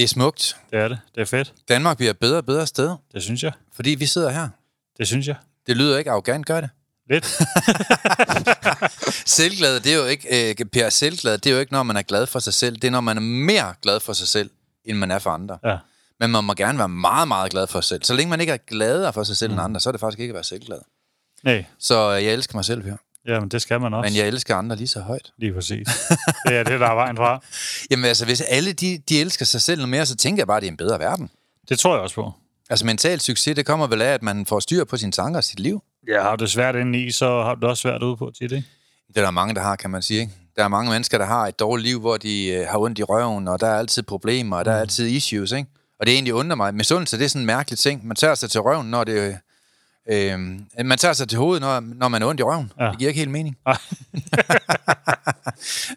Det er smukt. Det er det. Det er fedt. Danmark bliver et bedre og bedre sted, Det synes jeg. fordi vi sidder her. Det synes jeg. Det lyder ikke arrogant, gør det? Lidt. Selvglad, det er jo ikke, øh, Per, selvglad, det er jo ikke, når man er glad for sig selv. Det er, når man er mere glad for sig selv, end man er for andre. Ja. Men man må gerne være meget, meget glad for sig selv. Så længe man ikke er gladere for sig selv mm. end andre, så er det faktisk ikke at være selvglad. Nej. Så øh, jeg elsker mig selv her. Jamen, det skal man også. Men jeg elsker andre lige så højt. Lige præcis. Det er det, der er vejen fra. Jamen altså, hvis alle de, de elsker sig selv noget mere, så tænker jeg bare, at det er en bedre verden. Det tror jeg også på. Altså mental succes, det kommer vel af, at man får styr på sine tanker og sit liv. Ja, har du det svært inde i, så har du det også svært ude på tit, ikke? Det er der mange, der har, kan man sige. Ikke? Der er mange mennesker, der har et dårligt liv, hvor de øh, har ondt i røven, og der er altid problemer, og der er altid issues. Ikke? Og det er egentlig undrer mig. Misundelse, det er sådan en mærkelig ting. Man tager sig til røven, når det... Øh, man tager sig til hovedet, når, når man er ondt i røven. Ja. Det giver ikke helt mening.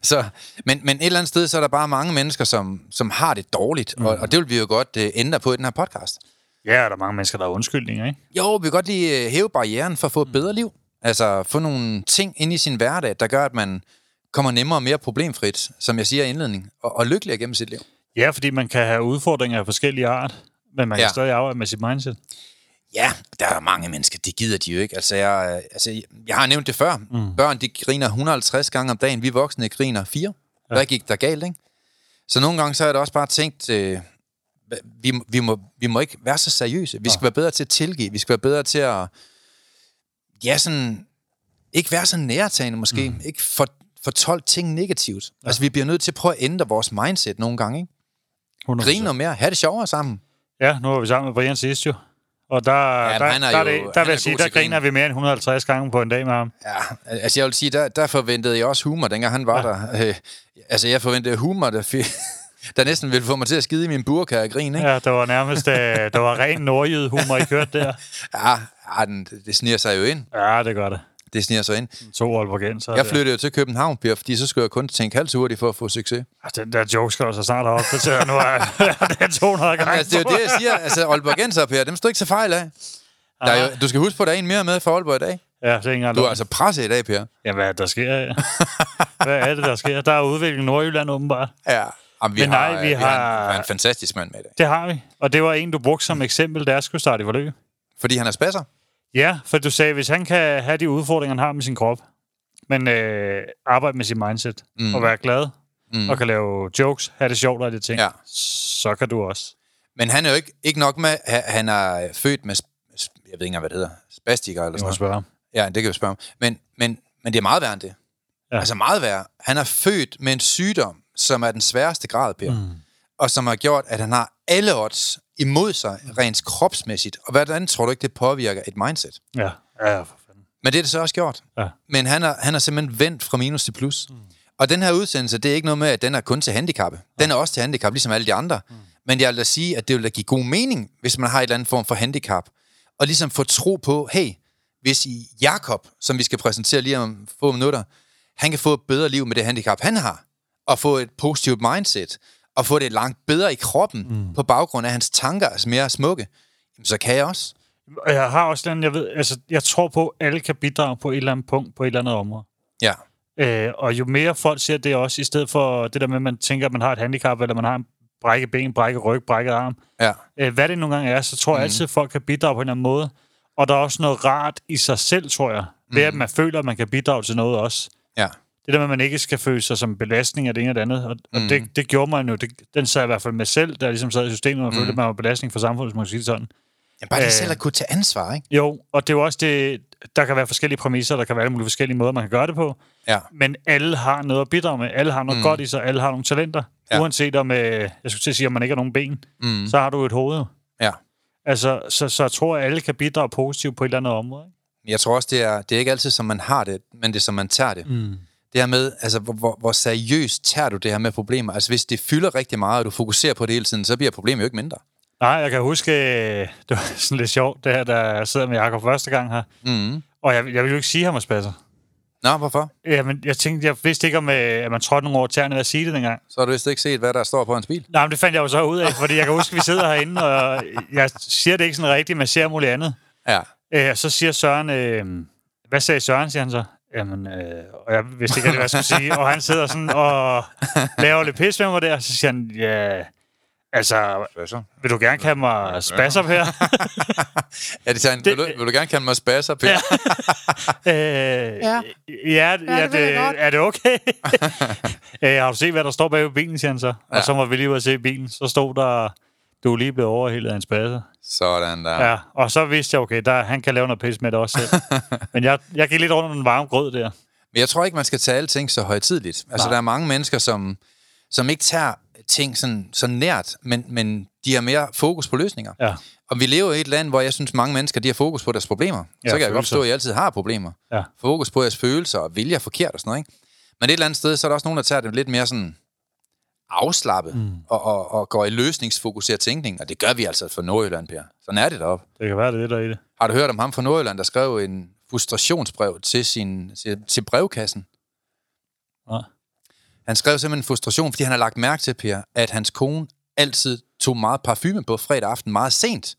Så, men, men et eller andet sted, så er der bare mange mennesker, som, som har det dårligt. Mm. Og, og det vil vi jo godt øh, ændre på i den her podcast. Ja, der er mange mennesker, der er undskyldninger, ikke? Jo, vi vil godt lige øh, hæve barrieren for at få et bedre liv. Altså få nogle ting ind i sin hverdag, der gør, at man kommer nemmere og mere problemfrit, som jeg siger i indledning, og, og lykkelig gennem sit liv. Ja, fordi man kan have udfordringer af forskellige art, men man Ja. kan stadig arbejde med sit mindset. Ja, der er mange mennesker, det gider de jo ikke. Altså, jeg, øh, altså, jeg- har nævnt det før. Mm. Børn, de griner 150 gange om dagen. Vi voksne griner 4. Ja. Hvad gik der galt, ikke? Så nogle gange, så har jeg da også bare tænkt, øh, vi, må- vi, må, vi må ikke være så seriøse. Vi skal være bedre til at tilgive. Vi skal være bedre til at, ja, sådan, ikke være så nærtagende måske. Mm. Ikke for, fortolke ting negativt. Ja. Altså, vi bliver nødt til at prøve at ændre vores mindset nogle gange, ikke? 100%. Grine noget mere. Ha' det sjovere sammen. Ja, nu var vi sammen med Brian sidst jo. Og der, Ja, der, er der, jo- det, han der er vil jeg sige, der griner vi mere end 150 gange på en dag med ham. Ja, altså jeg vil sige, der, der forventede jeg også humor, dengang han var ja. der. Øh, altså jeg forventede humor, der, fi- der næsten ville få mig til at skide i min burka og grine, ikke? Ja, der var nærmest øh, der var ren nordjyde humor, I kørte der. Ja, ja den, det sniger sig jo ind. Ja, det gør det. Det sniger sig ind. To Aalborgenser. Jeg flyttede jo til København, Per, fordi så skulle jeg kun tænke halvt hurtigt for at få succes. Altså, Den der joke skal så snart have opdateret. Nu er det er 200 gange. Altså, det er jo det, jeg siger. Altså, Aalborgenser, Per, dem står ikke så fejl af. Der er jo, du skal huske på, at der er en mere med for Aalborg i dag. Ja, det er ikke Du er altså presset i dag, Per. Ja, hvad er det, der sker? Ja. Hvad er det, der sker? Der er udvikling i Nordjylland åbenbart. Ja. Jamen, vi, Men har, nej, vi vi har, har- en, har en fantastisk mand med i dag. Det har vi. Og det var en, du brugte som eksempel, da jeg skulle starte i forløb. Fordi han er spasser. Ja, for du sagde, hvis han kan have de udfordringer, han har med sin krop, men øh, arbejde med sit mindset, mm. og være glad, mm. og kan lave jokes, have det sjovt og det ting, Ja. så kan du også. Men han er jo ikke, ikke nok med, han er født med, jeg ved ikke engang, hvad det hedder, spastiker eller sådan noget. Ja, det kan vi spørge om. Men, men, men det er meget værre end det. Ja. Altså meget værre. Han er født med en sygdom, som er den sværeste grad, Per. Mm. Og som har gjort, at han har alle odds imod sig, rent kropsmæssigt. Og hvordan tror du ikke, det påvirker et mindset? Ja, ja, for fanden. Men det er det så også gjort. Ja. Men han har, han har simpelthen vendt fra minus til plus. Mm. Og den her udsendelse, det er ikke noget med, at den er kun til handicappe. Den er også til handicap, ligesom alle de andre. Mm. Men jeg vil da sige, at det vil da give god mening, hvis man har et eller andet form for handicap. Og ligesom få tro på, hey, hvis I Jakob, som vi skal præsentere lige om få minutter, han kan få et bedre liv med det handicap, han har, og få et positivt mindset, og få det langt bedre i kroppen, mm. på baggrund af hans tanker er mere smukke, jamen, så kan jeg også. Og jeg har også den, jeg ved, altså, jeg tror på, at alle kan bidrage på et eller andet punkt, på et eller andet område. Ja. Øh, og jo mere folk ser det også, i stedet for det der med, at man tænker, at man har et handicap, eller man har en brækket ben, brækket ryg, brækket arm, Ja. øh, hvad det nogle gange er, så tror jeg Mhm. altid, at folk kan bidrage på en eller anden måde. Og der er også noget rart i sig selv, tror jeg, ved Mhm. at man føler, at man kan bidrage til noget også. Ja. Det der med, at man ikke skal føle sig som belastning af det ene og det andet. Og, og Mhm. det, det gjorde man jo. Det, den sad i hvert fald med selv, jeg ligesom sad i systemet, og Mhm. følte, at man var belastning for samfundet, hvis man kan sige det sådan. Ja, bare det selv at kunne tage ansvar, ikke? Jo, og det er jo også det, der kan være forskellige præmisser, der kan være alle mulige forskellige måder, man kan gøre det på. Ja. Men alle har noget at bidrage med. Alle har noget mm. godt i sig. Alle har nogle talenter. Ja. Uanset om, øh, jeg skulle til at sige, om man ikke har nogen ben, mm. så har du et hoved. Ja. Altså, så, så jeg tror, at alle kan bidrage positivt på et eller andet område. Ikke? Jeg tror også, det er, det er ikke altid, som man har det, men det er, som man tager det. Mm. Det her med, altså, hvor, hvor, hvor seriøst tager du det her med problemer? Altså, hvis det fylder rigtig meget, og du fokuserer på det hele tiden, så bliver problemet jo ikke mindre. Nej, jeg kan huske, øh, det var sådan lidt sjovt, det her, da jeg sidder med Jacob første gang her. Mm. Og jeg, jeg vil jo ikke sige, at han var spasser. Nå, hvorfor? Jamen, jeg tænkte, jeg vidste ikke, om øh, at man trådte nogle over tæerne ved at sige det dengang. Så har du vist ikke set, hvad der står på hans bil. Nej, men det fandt jeg jo så ud af, fordi jeg kan huske, at vi sidder herinde, og jeg siger det ikke sådan rigtigt, men ser muligt andet. Ja. Øh, så siger Søren, øh, hvad sagde Søren, siger han så? Jamen, øh, og jeg vidste ikke, hvad jeg skulle sige. Og han sidder sådan og laver lidt pis med mig der, så siger han, ja, altså, Spasser. vil du gerne kalde mig spasser her? Ja, det sagde han, vil, du, vil du gerne kalde mig spasser, Per? øh, ja. Ja, ja, det er det okay? øh, har du set, hvad der står bag ved bilen, siger han så? Ja. Og så var vi lige ude at se bilen. Så stod der, du er lige blevet overhældet af en spasser. Sådan der. Ja, og så vidste jeg, okay, der, han kan lave noget pis med det også selv. Men jeg, jeg gik lidt rundt om den varme grød der. Men jeg tror ikke, man skal tage alting så højtidligt. Altså, Nej. der er mange mennesker, som, som ikke tager ting sådan, så nært, men, men de har mere fokus på løsninger. Ja. Og vi lever i et land, hvor jeg synes, mange mennesker de har fokus på deres problemer. Ja, så kan jeg godt følelser. forstå, at I altid har problemer. Ja. Fokus på jeres følelser og vilje er forkert og sådan noget. Ikke? Men et eller andet sted, så er der også nogen, der tager det lidt mere sådan afslappet mm. og, og, og går i løsningsfokuseret tænkning. Og det gør vi altså for Nordjylland, Per. Sådan er det deroppe. Det kan være, det er der er i det. Har du hørt om ham fra Nordjylland, der skrev en frustrationsbrev til, sin, til, til brevkassen? Nej. Han skrev simpelthen en frustration, fordi han har lagt mærke til, Per, at hans kone altid tog meget parfume på fredag aften meget sent.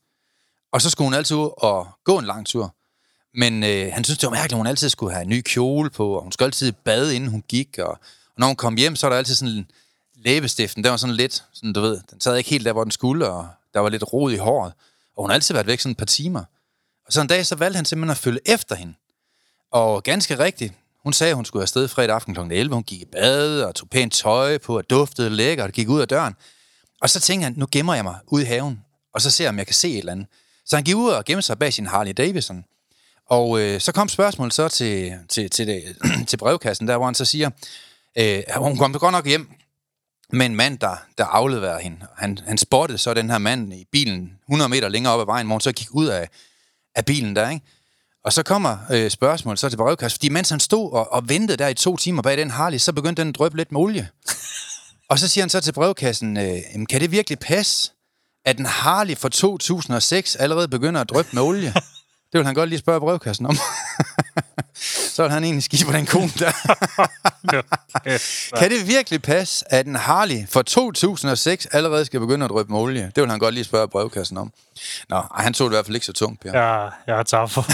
Og så skulle hun altid ud og gå en lang tur. Men øh, han synes, det var mærkeligt, at hun altid skulle have en ny kjole på, og hun skulle altid bade, inden hun gik. Og, og når hun kom hjem, så var der altid sådan en læbestiften. Den var sådan lidt, sådan, du ved, den sad ikke helt der, hvor den skulle, og der var lidt rod i håret. Og hun har altid været væk sådan et par timer. Og så en dag, så valgte han simpelthen at følge efter hende. Og ganske rigtigt, hun sagde, at hun skulle afsted fredag aften kl. 11. Hun gik i bad og tog pænt tøj på og duftede lækkert og gik ud af døren. Og så tænkte han, nu gemmer jeg mig ude i haven, og så ser jeg, om jeg kan se et eller andet. Så han gik ud og gemte sig bag sin Harley Davidson. Og øh, så kom spørgsmålet så til, til, til, det, til brevkassen, der hvor han så siger, øh, hun kom godt nok hjem med en mand, der, der afleverede hende. Han, han spottede så den her mand i bilen 100 meter længere op ad vejen, hvor hun så gik ud af, af bilen der, ikke? Og så kommer øh, spørgsmålet så til brevkassen, fordi mens han stod og, og ventede der i to timer bag den Harley, så begyndte den at drøbe lidt med olie. og så siger han så til brevkassen, øh, "Jamen, kan det virkelig passe, at en Harley fra 2006 allerede begynder at drøbe med olie? Det vil han godt lige spørge brevkassen om. så vil han egentlig skive på den kone der. kan det virkelig passe, at en Harley fra 2006 allerede skal begynde at drøbe med olie? Det vil han godt lige spørge brevkassen om. Nå, han tog det i hvert fald ikke så tungt, Per. Ja. Jeg, har taget for.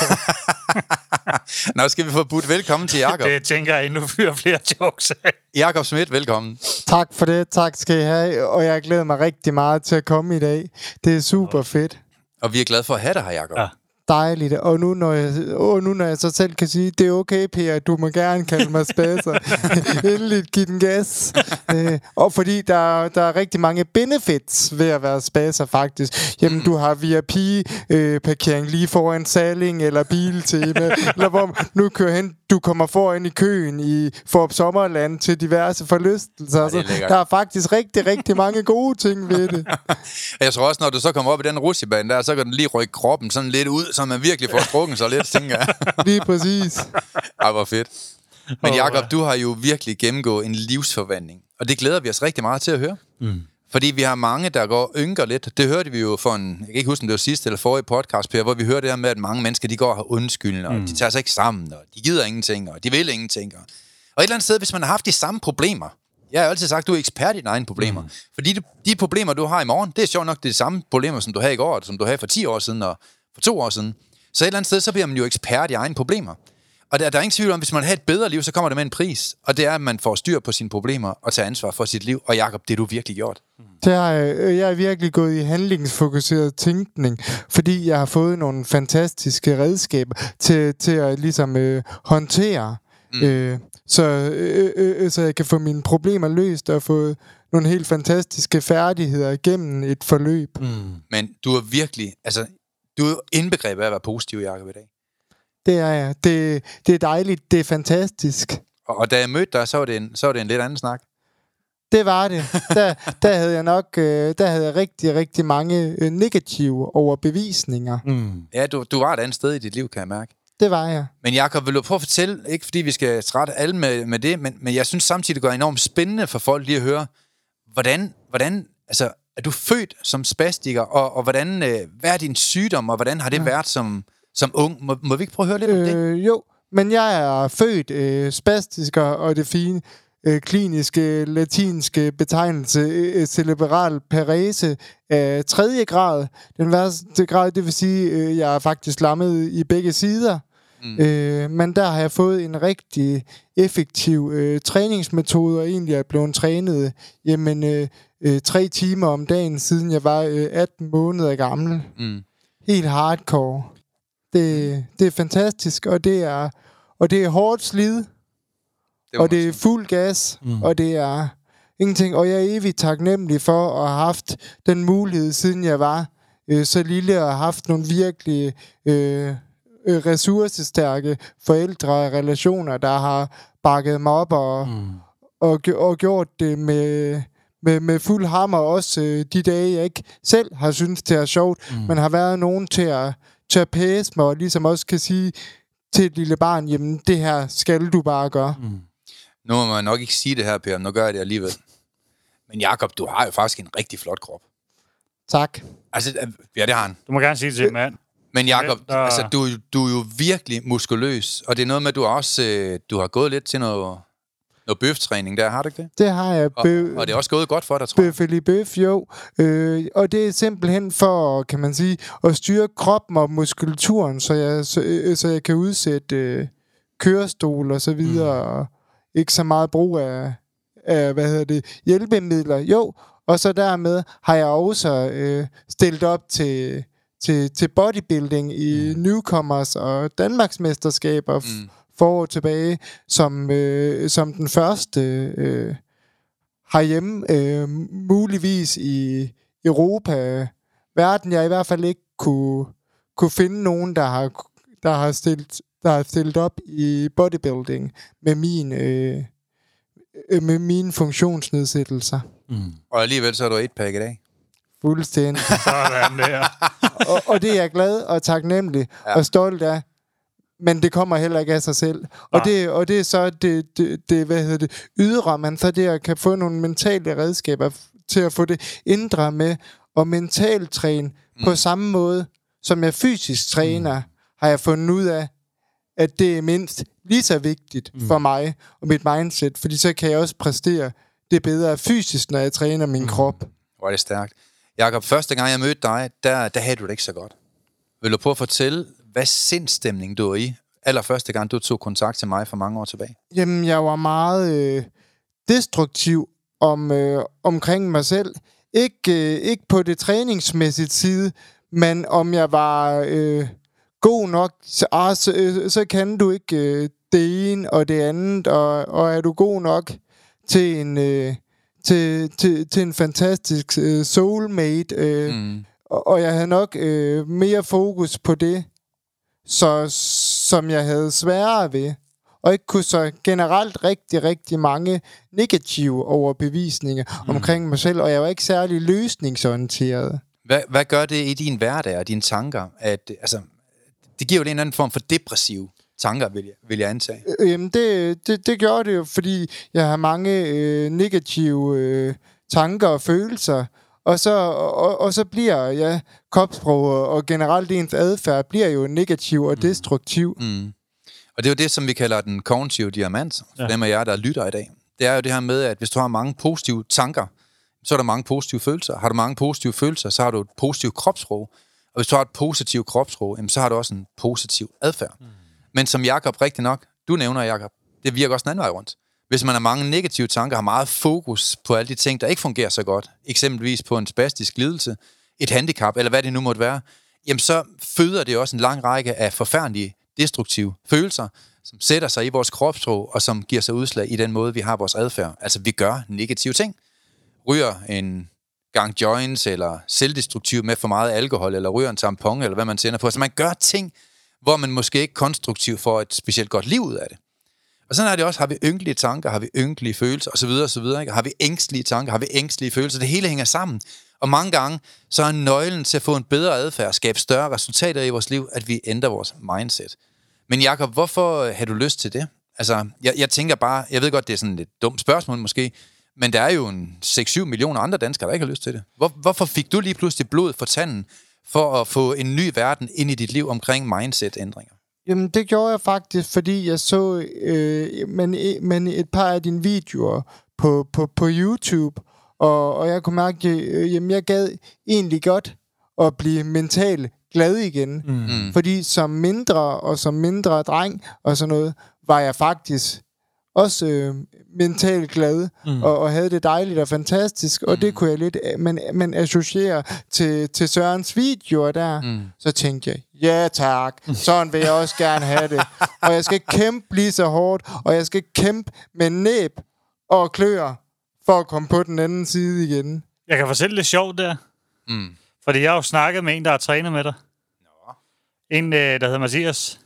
Nå, skal vi få budt velkommen til Jakob. det tænker jeg endnu fyrer flere jokes af. Jakob Schmidt, velkommen. Tak for det. Tak skal I have. Og jeg glæder mig rigtig meget til at komme i dag. Det er super fedt. Og vi er glade for at have dig her, Jakob. Ja. Ja. Dejligt. Og nu, når jeg, og nu når jeg så selv kan sige, det er okay, Per, du må gerne kalde mig spasser. Endelig give den gas. Øh, og fordi der, der er rigtig mange benefits ved at være spasser, faktisk. Jamen, du har VIP-parkering lige foran Saling eller Biltema, eller hvor nu kører hen, du kommer foran i køen i Forop Sommerland til diverse forlystelser. er Så der er faktisk rigtig, rigtig mange gode ting ved det. Jeg tror også, når du så kommer op i den rutsjebane der, så kan den lige rykke kroppen sådan lidt ud, så man virkelig får strukket sig lidt, tænker jeg. Lige præcis. Ej, hvor fedt. Men Jakob, ja. du har jo virkelig gennemgået en livsforvandling. Og det glæder vi os rigtig meget til at høre. Mm. Fordi vi har mange, der går ynker lidt. Det hørte vi jo for en, jeg kan ikke huske, om det var sidste eller forrige podcast, Per, hvor vi hørte det her med, at mange mennesker, de går og har undskyldende, og de tager sig ikke sammen, og de gider ingenting, og de vil ingenting. Og, og et eller andet sted, hvis man har haft de samme problemer, jeg har altid sagt, at du er ekspert i dine egne problemer. Mm. Fordi de, de problemer, du har i morgen, det er sjovt nok de samme problemer, som du havde i går, og som du havde for 10 år siden og for to år siden. Så et eller andet sted, så bliver man jo ekspert i egne problemer. Og der, der er ingen tvivl om, hvis man have et bedre liv, så kommer det med en pris. Og det er, at man får styr på sine problemer og tager ansvar for sit liv. Og Jakob, det har du virkelig gjort. Det har jeg, øh, jeg er virkelig gået i handlingsfokuseret tænkning, fordi jeg har fået nogle fantastiske redskaber til, til at ligesom øh, håndtere, mm. øh, så, øh, øh, så jeg kan få mine problemer løst og få nogle helt fantastiske færdigheder igennem et forløb. Mm. Men du er virkelig, altså, Du er indbegrebet af at være positiv, Jacob, i dag. Det er jeg. Det, det er dejligt. Det er fantastisk. Og, og da jeg mødte dig, så var, det en, så var det en lidt anden snak. Det var det. Der, der havde jeg nok øh, der havde jeg rigtig, rigtig mange øh, negative overbevisninger. Mm. Ja, du, du var et andet sted i dit liv, kan jeg mærke. Det var jeg. Men Jacob, vil du prøve at fortælle, ikke fordi vi skal trætte alle med, med det, men, men jeg synes samtidig, det gør enormt spændende for folk lige at høre, hvordan, hvordan altså, er du født som spastiker, og, og hvordan, øh, hvad er din sygdom, og hvordan har det ja. været som, som ung? Må, må vi ikke prøve at høre lidt om det? Øh, jo, men jeg er født øh, spastiker, og det fine øh, kliniske latinske betegnelse øh, cerebral parese af tredje grad. Den værste grad, det vil sige, øh, jeg er faktisk lammet i begge sider. Mm. Øh, men der har jeg fået en rigtig effektiv øh, træningsmetode, og egentlig er blevet trænet jamen, øh, øh, tre timer om dagen, siden jeg var øh, 18 måneder gammel. Mm. Helt hardcore. Det, det er fantastisk, og det er, og det er hårdt slid, Det og det er fuld gas, Mm. mm. og det er ingenting. Og jeg er evigt taknemmelig for at have haft den mulighed, siden jeg var øh, så lille, og have haft nogle virkelig øh, ressourcestærke forældre og relationer, der har bakket mig op og, mm. Og, og gjort det med, med, med fuld hammer. Også øh, de dage, jeg ikke selv har syntes, det er sjovt, Mm. men har været nogen til at, til at pæse mig, og ligesom også kan sige til et lille barn, jamen det her skal du bare gøre. Mm. Nu må man nok ikke sige det her, Per, men nu gør jeg det alligevel. Men Jakob, du har jo faktisk en rigtig flot krop. Tak. Altså, øh, ja, det har han. Du må gerne sige det til en mand. Men Jakob, Der- altså, du, er jo- du er jo virkelig muskuløs, og det er noget med, at du også øh, du har gået lidt til noget, noget bøftræning der, har du ikke det? Det har jeg. Og, Bø- og det er også gået godt for dig, tror jeg. Bøf eller bøf, jo. Øh, og det er simpelthen for, kan man sige, at styre kroppen og muskulaturen, så jeg, så, øh, så jeg kan udsætte øh, kørestol og så videre, mm. og ikke så meget brug af, af, hvad hedder det, hjælpemidler. Jo, og så dermed har jeg også øh, stillet op til, til, til bodybuilding i mm. newcomers og Danmarksmesterskaber mm. Mm. for år tilbage, som, øh, som den første øh, herhjemme, øh, muligvis i Europa, verden, jeg i hvert fald ikke kunne, kunne finde nogen, der har, der har stillet der har stillet op i bodybuilding med min øh, øh, med mine funktionsnedsættelser. Mm. Og alligevel så er du et pakke i dag. Fuldstændig. Sådan der. og, og det er jeg glad og taknemmelig Ja. og stolt af. Men det kommer heller ikke af sig selv. Og det, og det er så det, det, det, hvad hedder det, ydre, man så det at kan få nogle mentale redskaber til at få det indre med, og mentalt træne mm. på samme måde, som jeg fysisk træner, mm. har jeg fundet ud af, at det er mindst lige så vigtigt mm. for mig og mit mindset, fordi så kan jeg også præstere det bedre fysisk, når jeg træner min mm. krop. Hvor er det stærkt. Jakob, første gang jeg mødte dig, der, der havde du det ikke så godt. Vil du prøve at fortælle, hvad sindstemning du var i, allerførste gang du tog kontakt til mig for mange år tilbage? Jamen, jeg var meget øh, destruktiv om, øh, omkring mig selv. Ikke, øh, ikke på det træningsmæssige side, men om jeg var øh, god nok, så, ah, så, øh, så kan du ikke øh, det ene og det andet, og, og er du god nok til en, øh, til, til, til en fantastisk øh, soulmate. Øh, Mm. og, og jeg havde nok øh, mere fokus på det, så, som jeg havde sværere ved. Og ikke kunne så generelt rigtig, rigtig mange negative overbevisninger mm. omkring mig selv, og jeg var ikke særlig løsningsorienteret. Hvad, hvad gør det i din hverdag og dine tanker? At, altså, det giver jo en eller anden form for depressive tanker, vil jeg, vil jeg antage. Øh, Jamen, det, det, det gjorde det jo, fordi jeg har mange øh, negative øh, tanker og følelser, og så, og, og så bliver ja, kropssprog og, generelt ens adfærd bliver jo negativ og destruktiv. Mm. Og det er jo det, som vi kalder den kognitive diamant, Ja. dem af jer, der lytter i dag. Det er jo det her med, at hvis du har mange positive tanker, så er der mange positive følelser. Har du mange positive følelser, så har du et positivt kropssprog. Og hvis du har et positivt kropssprog, jamen, så har du også en positiv adfærd. Mm. Men som Jakob rigtig nok, du nævner Jakob, det virker også den anden vej rundt. Hvis man har mange negative tanker, har meget fokus på alle de ting, der ikke fungerer så godt, eksempelvis på en spastisk lidelse, et handicap, eller hvad det nu måtte være, jamen så føder det også en lang række af forfærdelige, destruktive følelser, som sætter sig i vores kropssprog, og som giver sig udslag i den måde, vi har vores adfærd. Altså, vi gør negative ting. Ryger en gang joints, eller selvdestruktiv med for meget alkohol, eller ryger en tampon, eller hvad man tænder på. Så man gør ting, hvor man måske ikke konstruktivt får et specielt godt liv ud af det. Og sådan er det også, har vi ynkelige tanker, har vi ynkelige følelser, osv. osv. Ikke? Har vi ængstlige tanker, har vi ængstlige følelser. Det hele hænger sammen. Og mange gange, så er nøglen til at få en bedre adfærd, skabe større resultater i vores liv, at vi ændrer vores mindset. Men Jakob, hvorfor har du lyst til det? Altså, jeg, jeg tænker bare, jeg ved godt, det er sådan et dumt spørgsmål måske, men der er jo en 6-7 millioner andre danskere, der ikke har lyst til det. Hvor, hvorfor fik du lige pludselig blod for tanden for at få en ny verden ind i dit liv omkring mindset-ændringer? Jamen, det gjorde jeg faktisk, fordi jeg så øh, men, men et par af dine videoer på, på, på YouTube, og, og jeg kunne mærke, øh, jamen, jeg gad egentlig godt at blive mentalt glad igen. Mm. Fordi som mindre og som mindre dreng og sådan noget, var jeg faktisk også øh, mentalt glad mm. og, og havde det dejligt og fantastisk, og mm. det kunne jeg lidt man, man associere til, til Sørens videoer der. Mm. Så tænkte jeg, ja tak, sådan vil jeg også gerne have det. og jeg skal kæmpe lige så hårdt, og jeg skal kæmpe med næb og klør for at komme på den anden side igen. Jeg kan fortælle det sjovt der. Mm. Fordi jeg har jo snakket med en, der har trænet med dig. Nå. En, øh, der hedder Mathias.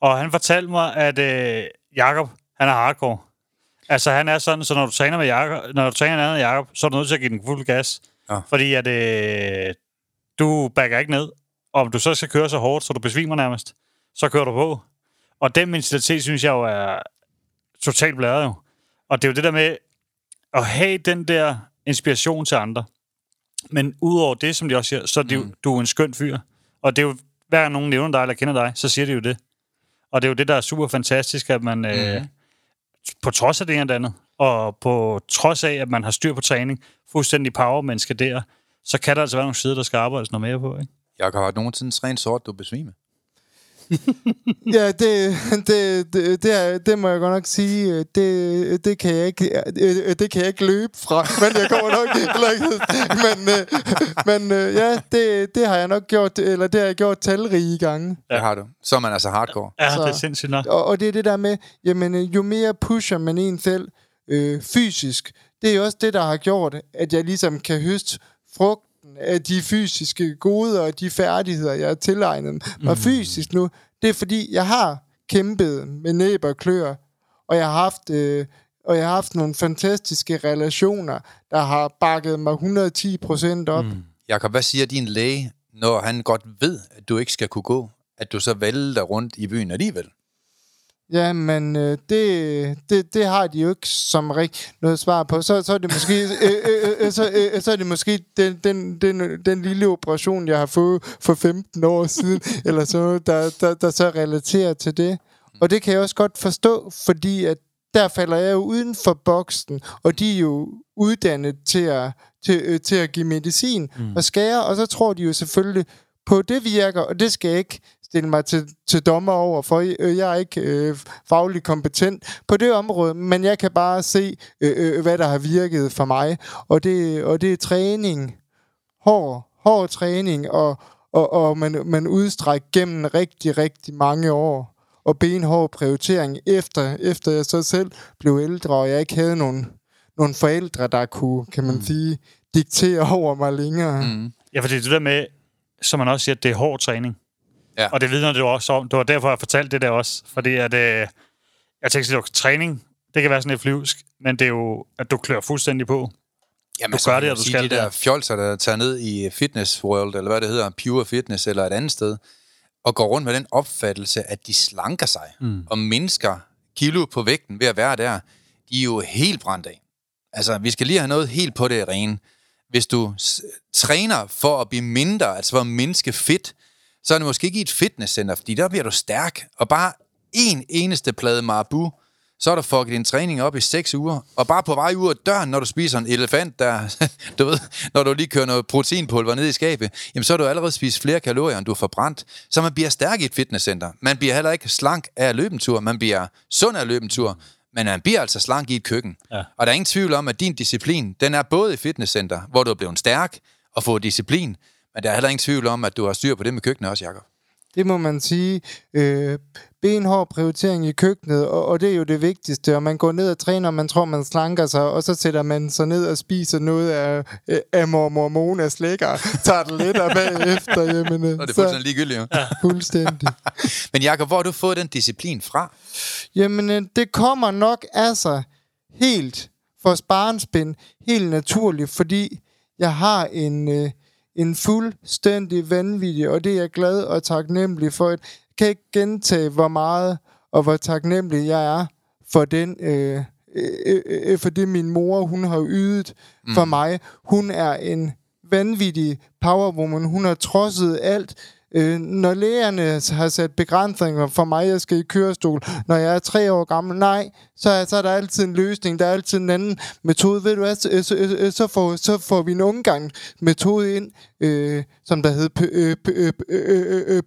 Og han fortalte mig, at øh, Jakob, han er hardcore. Altså, han er sådan, så når du træner med Jakob, når du træner en anden Jakob, så er du nødt til at give den fuld gas. Ja. Fordi at øh, du backer ikke ned. Og om du så skal køre så hårdt, så du besvimer nærmest, så kører du på. Og den mentalitet, synes jeg jo er totalt blæret jo. Og det er jo det der med at have den der inspiration til andre. Men udover det, som de også siger, så er det mm. jo, du er en skøn fyr. Og det er jo, hver gang nogen nævner dig eller kender dig, så siger de jo det. Og det er jo det, der er super fantastisk, at man mm. øh, på trods af det ene og det andet, og på trods af, at man har styr på træning, fuldstændig power-menneske der, så kan der altså være nogle sider, der skal arbejdes noget mere på, ikke? Jeg har nogensinde trænet sort, du besvimer. ja, det, det, det, det, det må jeg godt nok sige. Det, det, kan jeg ikke, det kan jeg ikke løbe fra, men jeg kommer nok ikke. Men, men ja, det, det har jeg nok gjort, eller det har jeg gjort talrige gange. Ja. Det har du. Så er man altså hardcore. Ja, så, det er sindssygt nok. Og, og det er det der med, jamen, jo mere pusher man en selv øh, fysisk, det er jo også det, der har gjort, at jeg ligesom kan høste frugt af de fysiske goder og de færdigheder, jeg har tilegnet mig mm. fysisk nu, det er fordi, jeg har kæmpet med næb og klør, og jeg har haft... Øh, og jeg har haft nogle fantastiske relationer, der har bakket mig 110 procent op. Mm. Jakob, hvad siger din læge, når han godt ved, at du ikke skal kunne gå? At du så vælter rundt i byen alligevel? Ja, men øh, det, det, det har de jo ikke som rigtig noget svar på. Så, så er det måske, øh, øh, øh, så, øh, så er det måske den, den, den, den lille operation, jeg har fået for 15 år siden, eller så, der, der, der så relaterer til det. Og det kan jeg også godt forstå, fordi at der falder jeg jo uden for boksen, og de er jo uddannet til at, til, øh, til at give medicin mm. og skære, og så tror de jo selvfølgelig på, det virker, og det skal jeg ikke stille mig til, til dommer over, for øh, jeg er ikke øh, faglig kompetent på det område, men jeg kan bare se, øh, øh, hvad der har virket for mig. Og det, og det er træning, hård, hård træning, og, og, og man, man udstrækker gennem rigtig, rigtig mange år. Og benhård prioritering, efter, efter jeg så selv blev ældre, og jeg ikke havde nogen, nogen forældre, der kunne, kan man mm. sige, diktere over mig længere. Mm. Ja, fordi det der med, som man også siger, det er hård træning. Ja. Og det vidner det også om. Det var derfor, jeg fortalte det der også. Fordi at, øh, jeg tænkte, at træning, det kan være sådan lidt flyvsk, men det er jo, at du klør fuldstændig på. Jamen, du gør det, og du skal de der fjolser, der tager ned i Fitness World, eller hvad det hedder, Pure Fitness, eller et andet sted, og går rundt med den opfattelse, at de slanker sig, mm. og mindsker kilo på vægten ved at være der, de er jo helt brændt af. Altså, vi skal lige have noget helt på det rene. Hvis du træner for at blive mindre, altså for at mindske fedt, så er det måske ikke i et fitnesscenter, fordi der bliver du stærk. Og bare en eneste plade marabu, så er du fucket din træning op i 6 uger. Og bare på vej ud af døren, når du spiser en elefant, der, du ved, når du lige kører noget proteinpulver ned i skabet, jamen så har du allerede spist flere kalorier, end du har forbrændt. Så man bliver stærk i et fitnesscenter. Man bliver heller ikke slank af at løbe en tur. Man bliver sund af at løbe en tur. Men man bliver altså slank i et køkken. Ja. Og der er ingen tvivl om, at din disciplin, den er både i fitnesscenter, hvor du er blevet stærk og få disciplin, men der er heller ingen tvivl om, at du har styr på det med køkkenet også, Jacob. Det må man sige. Øh, benhård prioritering i køkkenet, og, og det er jo det vigtigste. Og man går ned og træner, og man tror, man slanker sig, og så sætter man sig ned og spiser noget af, af mormor Monas lækker, tager det lidt af bagefter. Jamen, Og det er fuldstændig ligegyldigt, jo. Ja. fuldstændig. Men Jakob, hvor har du fået den disciplin fra? Jamen, øh, det kommer nok af sig helt for sparensbind, helt naturligt, fordi jeg har en, øh, en fuldstændig vanvittig, og det er jeg glad og taknemmelig for. Jeg kan ikke gentage, hvor meget og hvor taknemmelig jeg er for den... Øh, øh, øh, for det min mor, hun har ydet mm. for mig. Hun er en vanvittig powerwoman. Hun har trodset alt. Øh, når lægerne har sat begrænsninger for mig, jeg skal i kørestol, når jeg er tre år gammel, nej, så er, så er der altid en løsning, der er altid en anden metode. Ved du hvad, så, så, så, får, så får vi en omgang metode ind, øh, som der hedder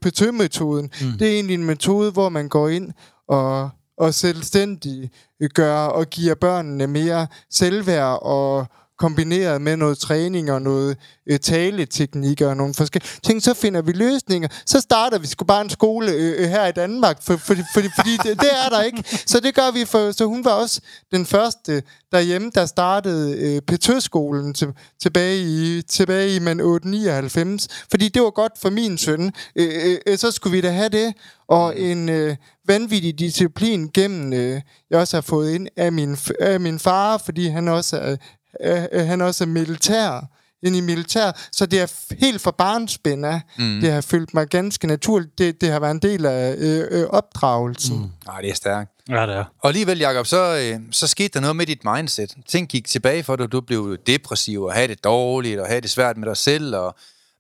PT-metoden. Mm. Det er egentlig en metode, hvor man går ind og, og selvstændig gør og giver børnene mere selvværd og kombineret med noget træning og noget øh, taleteknikker og nogle forskellige ting, så finder vi løsninger. Så starter vi sgu bare en skole øh, øh her i Danmark, for, for, for, fordi det, det er der ikke. Så det gør vi, for, så hun var også den første derhjemme, der startede øh, Petøskolen til, tilbage i, tilbage i man 899, fordi det var godt for min søn. Øh, øh, øh, så skulle vi da have det, og en øh, vanvittig disciplin gennem, øh, jeg også har fået ind af min, af min far, fordi han også er øh, han også er militær ind i militær, så det er helt fra barnsben af. Mm. Det har følt mig ganske naturligt. Det, det har været en del af øh, øh, opdragelsen. Mm. Nej, det er stærkt. Ja, det er. Og alligevel, Jacob, så, øh, så skete der noget med dit mindset. Ting gik tilbage for dig, du blev depressiv og havde det dårligt og havde det svært med dig selv og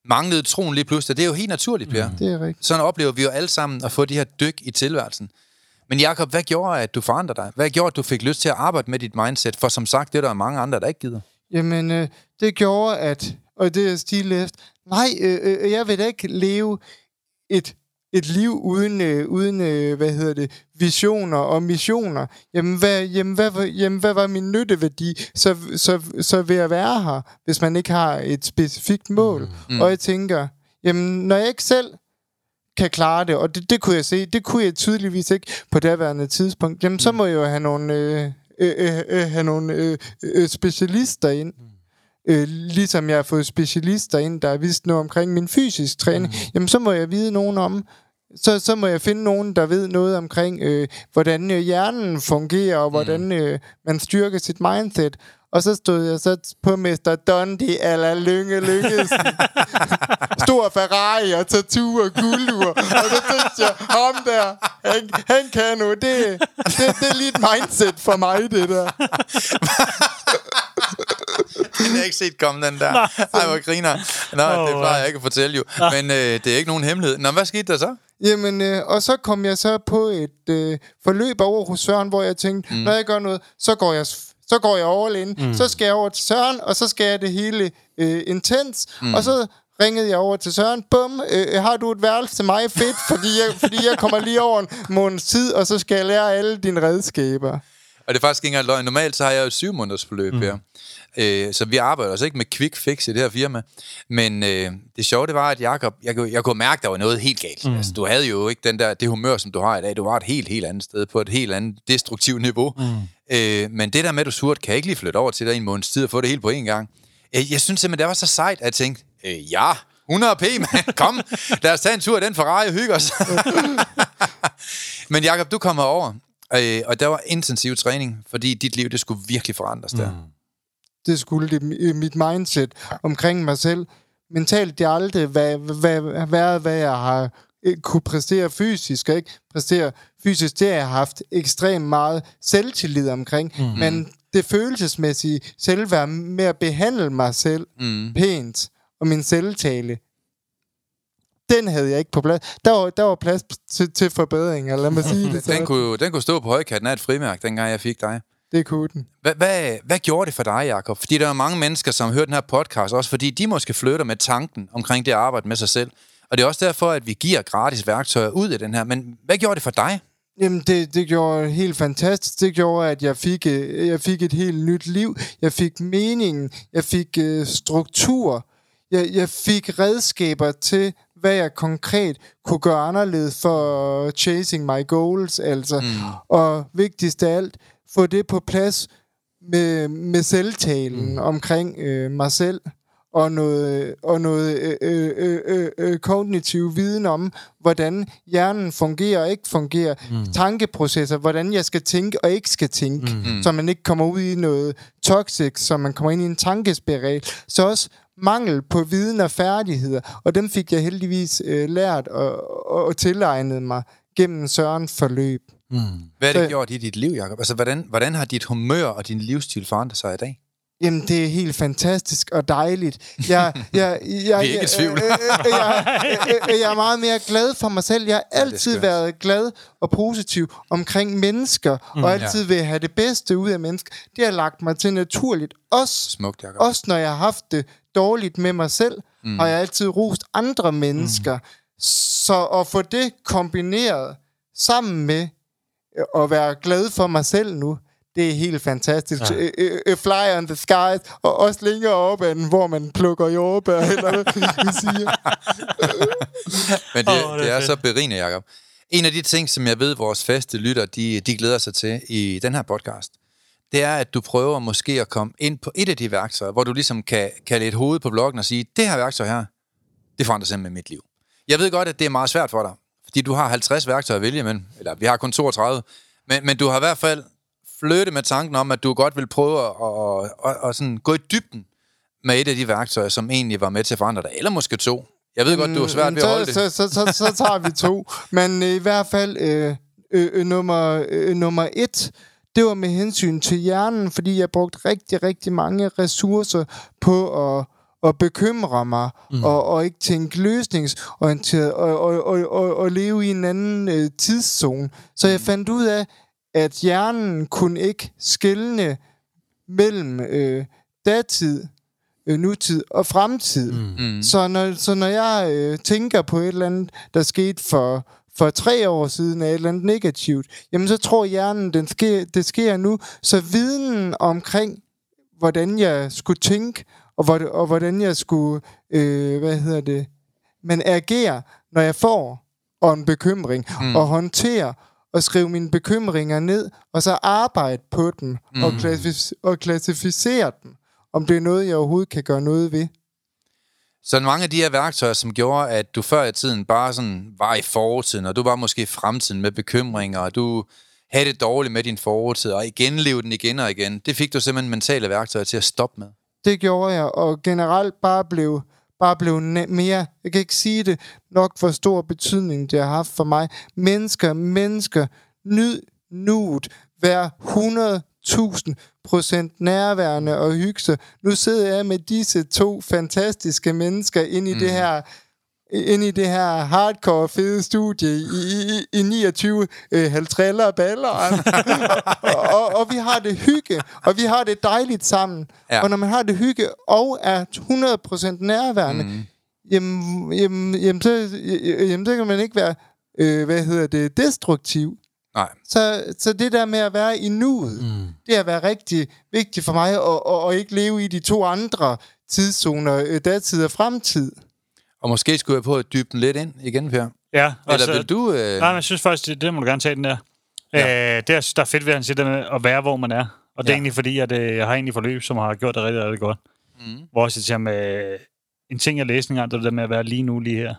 manglede troen lige pludselig. Det er jo helt naturligt, Per. Mm. Det er rigtigt. Sådan oplever vi jo alle sammen at få de her dyk i tilværelsen. Men Jakob, hvad gjorde, at du forandrede dig? Hvad gjorde, at du fik lyst til at arbejde med dit mindset? For som sagt, det er der mange andre, der ikke gider. Jamen, øh, det gjorde, at... Og det er stil efter... Nej, øh, øh, jeg vil da ikke leve et, et liv uden, øh, uden øh, hvad hedder det, visioner og missioner. Jamen, hvad, jamen, hvad, jamen, hvad var min nytteværdi? Så, så, så vil jeg være her, hvis man ikke har et specifikt mål. Mm. Og jeg tænker, jamen, når jeg ikke selv kan klare det, og det, det kunne jeg se, det kunne jeg tydeligvis ikke på daværende tidspunkt, jamen så mm. må jeg jo have nogle, øh, øh, øh, øh, have nogle øh, øh, specialister ind. Mm. Øh, ligesom jeg har fået specialister ind, der har vidst noget omkring min fysisk træning, mm. jamen så må jeg vide nogen om, så, så må jeg finde nogen, der ved noget omkring, øh, hvordan øh, hjernen fungerer, og hvordan mm. øh, man styrker sit mindset. Og så stod jeg så på Mr. Dundee eller Lynge Lyngesen. Stor Ferrari og tattoo og guldur. Og så tænkte jeg, ham der, han, han kan nu. Det, det, det er lige et mindset for mig, det der. den har jeg ikke set komme, den der. Nej, Ej, hvor griner. Nå, oh, det plejer jeg ikke at fortælle jo. Men øh, det er ikke nogen hemmelighed. Nå, hvad skete der så? Jamen, øh, og så kom jeg så på et øh, forløb over hos Søren, hvor jeg tænkte, mm. når jeg gør noget, så går jeg så går jeg all in. Mm. Så skal jeg over til Søren, og så skal jeg det hele øh, intens. Mm. Og så ringede jeg over til Søren. Bum, øh, har du et værelse til mig? Fedt, fordi jeg, fordi jeg kommer lige over en måneds tid, og så skal jeg lære alle dine redskaber. Og det er faktisk ikke engang løgn. Normalt så har jeg jo et syv måneders forløb mm. her. Øh, så vi arbejder også ikke med quick fix i det her firma. Men øh, det sjove, det var, at Jacob, jeg, jeg kunne mærke, der var noget helt galt. Mm. Altså, du havde jo ikke den der, det humør, som du har i dag. Du var et helt, helt andet sted, på et helt andet destruktivt niveau. Mm. Øh, men det der med, at du surt, kan jeg ikke lige flytte over til dig en måneds tid og få det hele på en gang. Jeg, jeg synes simpelthen, det var så sejt, at jeg tænkte, øh, ja, 100 p, man. Kom, lad os tage en tur i den Ferrari og hygge os. Men Jakob, du kommer over, øh, og der var intensiv træning, fordi dit liv, det skulle virkelig forandres der. Mm. Det skulle det, mit mindset omkring mig selv. Mentalt, det aldrig været, hvad, hvad, hvad jeg har øh, kunne præstere fysisk, ikke? Præstere fysisk, det har jeg haft ekstremt meget selvtillid omkring. Mm-hmm. Men det følelsesmæssige selvværd med at behandle mig selv mm. pænt, og min selvtale, den havde jeg ikke på plads. Der var, der var plads til, til forbedringer, lad mig sige det. den, kunne, den kunne stå på højkatten af et frimærk, dengang jeg fik dig. Det kunne den. Hvad, hvad, hvad gjorde det for dig, Jacob? Fordi der er mange mennesker, som hører den her podcast, også fordi de måske flytter med tanken omkring det at arbejde med sig selv. Og det er også derfor, at vi giver gratis værktøjer ud af den her. Men hvad gjorde det for dig? Jamen, det, det gjorde helt fantastisk. Det gjorde, at jeg fik, øh, jeg fik et helt nyt liv. Jeg fik mening. Jeg fik uh, struktur. Jeg, jeg fik redskaber til hvad jeg konkret kunne gøre anderledes for chasing my goals, altså. Mm. Og vigtigst af alt, få det på plads med, med selvtalen mm. omkring øh, mig selv og noget, og noget øh, øh, øh, øh, øh, kognitiv viden om, hvordan hjernen fungerer og ikke fungerer. Mm. Tankeprocesser, hvordan jeg skal tænke og ikke skal tænke, mm. så man ikke kommer ud i noget toxic, så man kommer ind i en tankespiral. Så også mangel på viden og færdigheder, og dem fik jeg heldigvis øh, lært og, og, og tilegnet mig gennem Søren forløb. Mm. Hvad har det gjort i dit liv, Jacob? Altså, hvordan, hvordan har dit humør og din livsstil forandret sig i dag? Jamen, det er helt fantastisk og dejligt. Jeg, jeg, jeg, jeg, Vi er ikke i tvivl. jeg, jeg, jeg, jeg er meget mere glad for mig selv. Jeg har altid ja, været glad og positiv omkring mennesker, mm, og altid ja. vil have det bedste ud af mennesker. Det har lagt mig til naturligt. Også, Smukt, Jacob. også når jeg har haft det dårligt med mig selv, mm. har jeg altid rost andre mennesker. Mm. Så at få det kombineret sammen med at være glad for mig selv nu, det er helt fantastisk. Ja. A, a fly on the skies, og også længere op end, hvor man plukker jordbær, eller hvad vi siger. Men det, oh, det, det er så berigende, Jacob. En af de ting, som jeg ved, vores faste lytter, de, de glæder sig til i den her podcast, det er, at du prøver måske at komme ind på et af de værktøjer, hvor du ligesom kan kalde et hoved på bloggen og sige, det her værktøj her, det forandrer simpelthen mit liv. Jeg ved godt, at det er meget svært for dig, fordi du har 50 værktøjer at vælge imellem, eller vi har kun 32, men, men du har i hvert fald fløte med tanken om, at du godt vil prøve at, at, at, at sådan gå i dybden med et af de værktøjer, som egentlig var med til at forandre dig, eller måske to. Jeg ved godt, du er svært ved at holde det. Så, så, så, så tager vi to. Men i hvert fald øh, øh, øh, nummer, øh, nummer et, det var med hensyn til hjernen, fordi jeg brugte rigtig, rigtig mange ressourcer på at at bekymre mig, mm. og, og ikke tænke løsningsorienteret, og, og, og, og, og leve i en anden øh, tidszone. Så jeg fandt ud af, at hjernen kunne ikke skille mellem øh, datid, øh, nutid og fremtid. Mm. mm. Så, når, så når jeg øh, tænker på et eller andet, der skete for, for tre år siden af et eller andet negativt, jamen så tror hjernen, den sker, det sker nu. Så viden omkring, hvordan jeg skulle tænke, og, hvor, og hvordan jeg skulle, øh, hvad hedder det, men agere, når jeg får og en bekymring, mm. og håndtere og skrive mine bekymringer ned, og så arbejde på dem, mm. og, klassif- og klassificere dem, om det er noget, jeg overhovedet kan gøre noget ved. Så mange af de her værktøjer, som gjorde, at du før i tiden bare sådan var i fortiden, og du var måske i fremtiden med bekymringer, og du have det dårligt med din fortid, og igen leve den igen og igen. Det fik du simpelthen mentale værktøjer til at stoppe med. Det gjorde jeg, og generelt bare blev, bare blev mere, jeg kan ikke sige det nok, hvor stor betydning det har haft for mig. Mennesker, mennesker, nyd nuet, vær 100 1000% nærværende og hygge Nu sidder jeg med disse to fantastiske mennesker ind i mm. det her ind i det her hardcore fede studie i, i, i 29 øh, halvtriller baller. Altså. og, og, og vi har det hygge, og vi har det dejligt sammen. Ja. Og når man har det hygge og er 100% nærværende, mm. jamen, jamen, jamen, så, jamen, så kan man ikke være, øh, hvad hedder det, destruktiv. Nej. Så, så det der med at være i nuet, mm. det er at være rigtig vigtigt for mig, og, og, og ikke leve i de to andre tidszoner, øh, datid og fremtid. Og måske skulle jeg på at dybe den lidt ind igen, Per. Ja. Eller vil du... Øh... Nej, men jeg synes faktisk, det, det må du gerne tage den der. Ja. Øh, det er, der er fedt ved, at han siger det med at være, hvor man er. Og det ja. er egentlig fordi, at øh, jeg har egentlig forløb, som har gjort det rigtig, rigtig godt. Mm. Hvor jeg siger med øh, en ting, jeg læste engang, det er det med at være lige nu, lige her.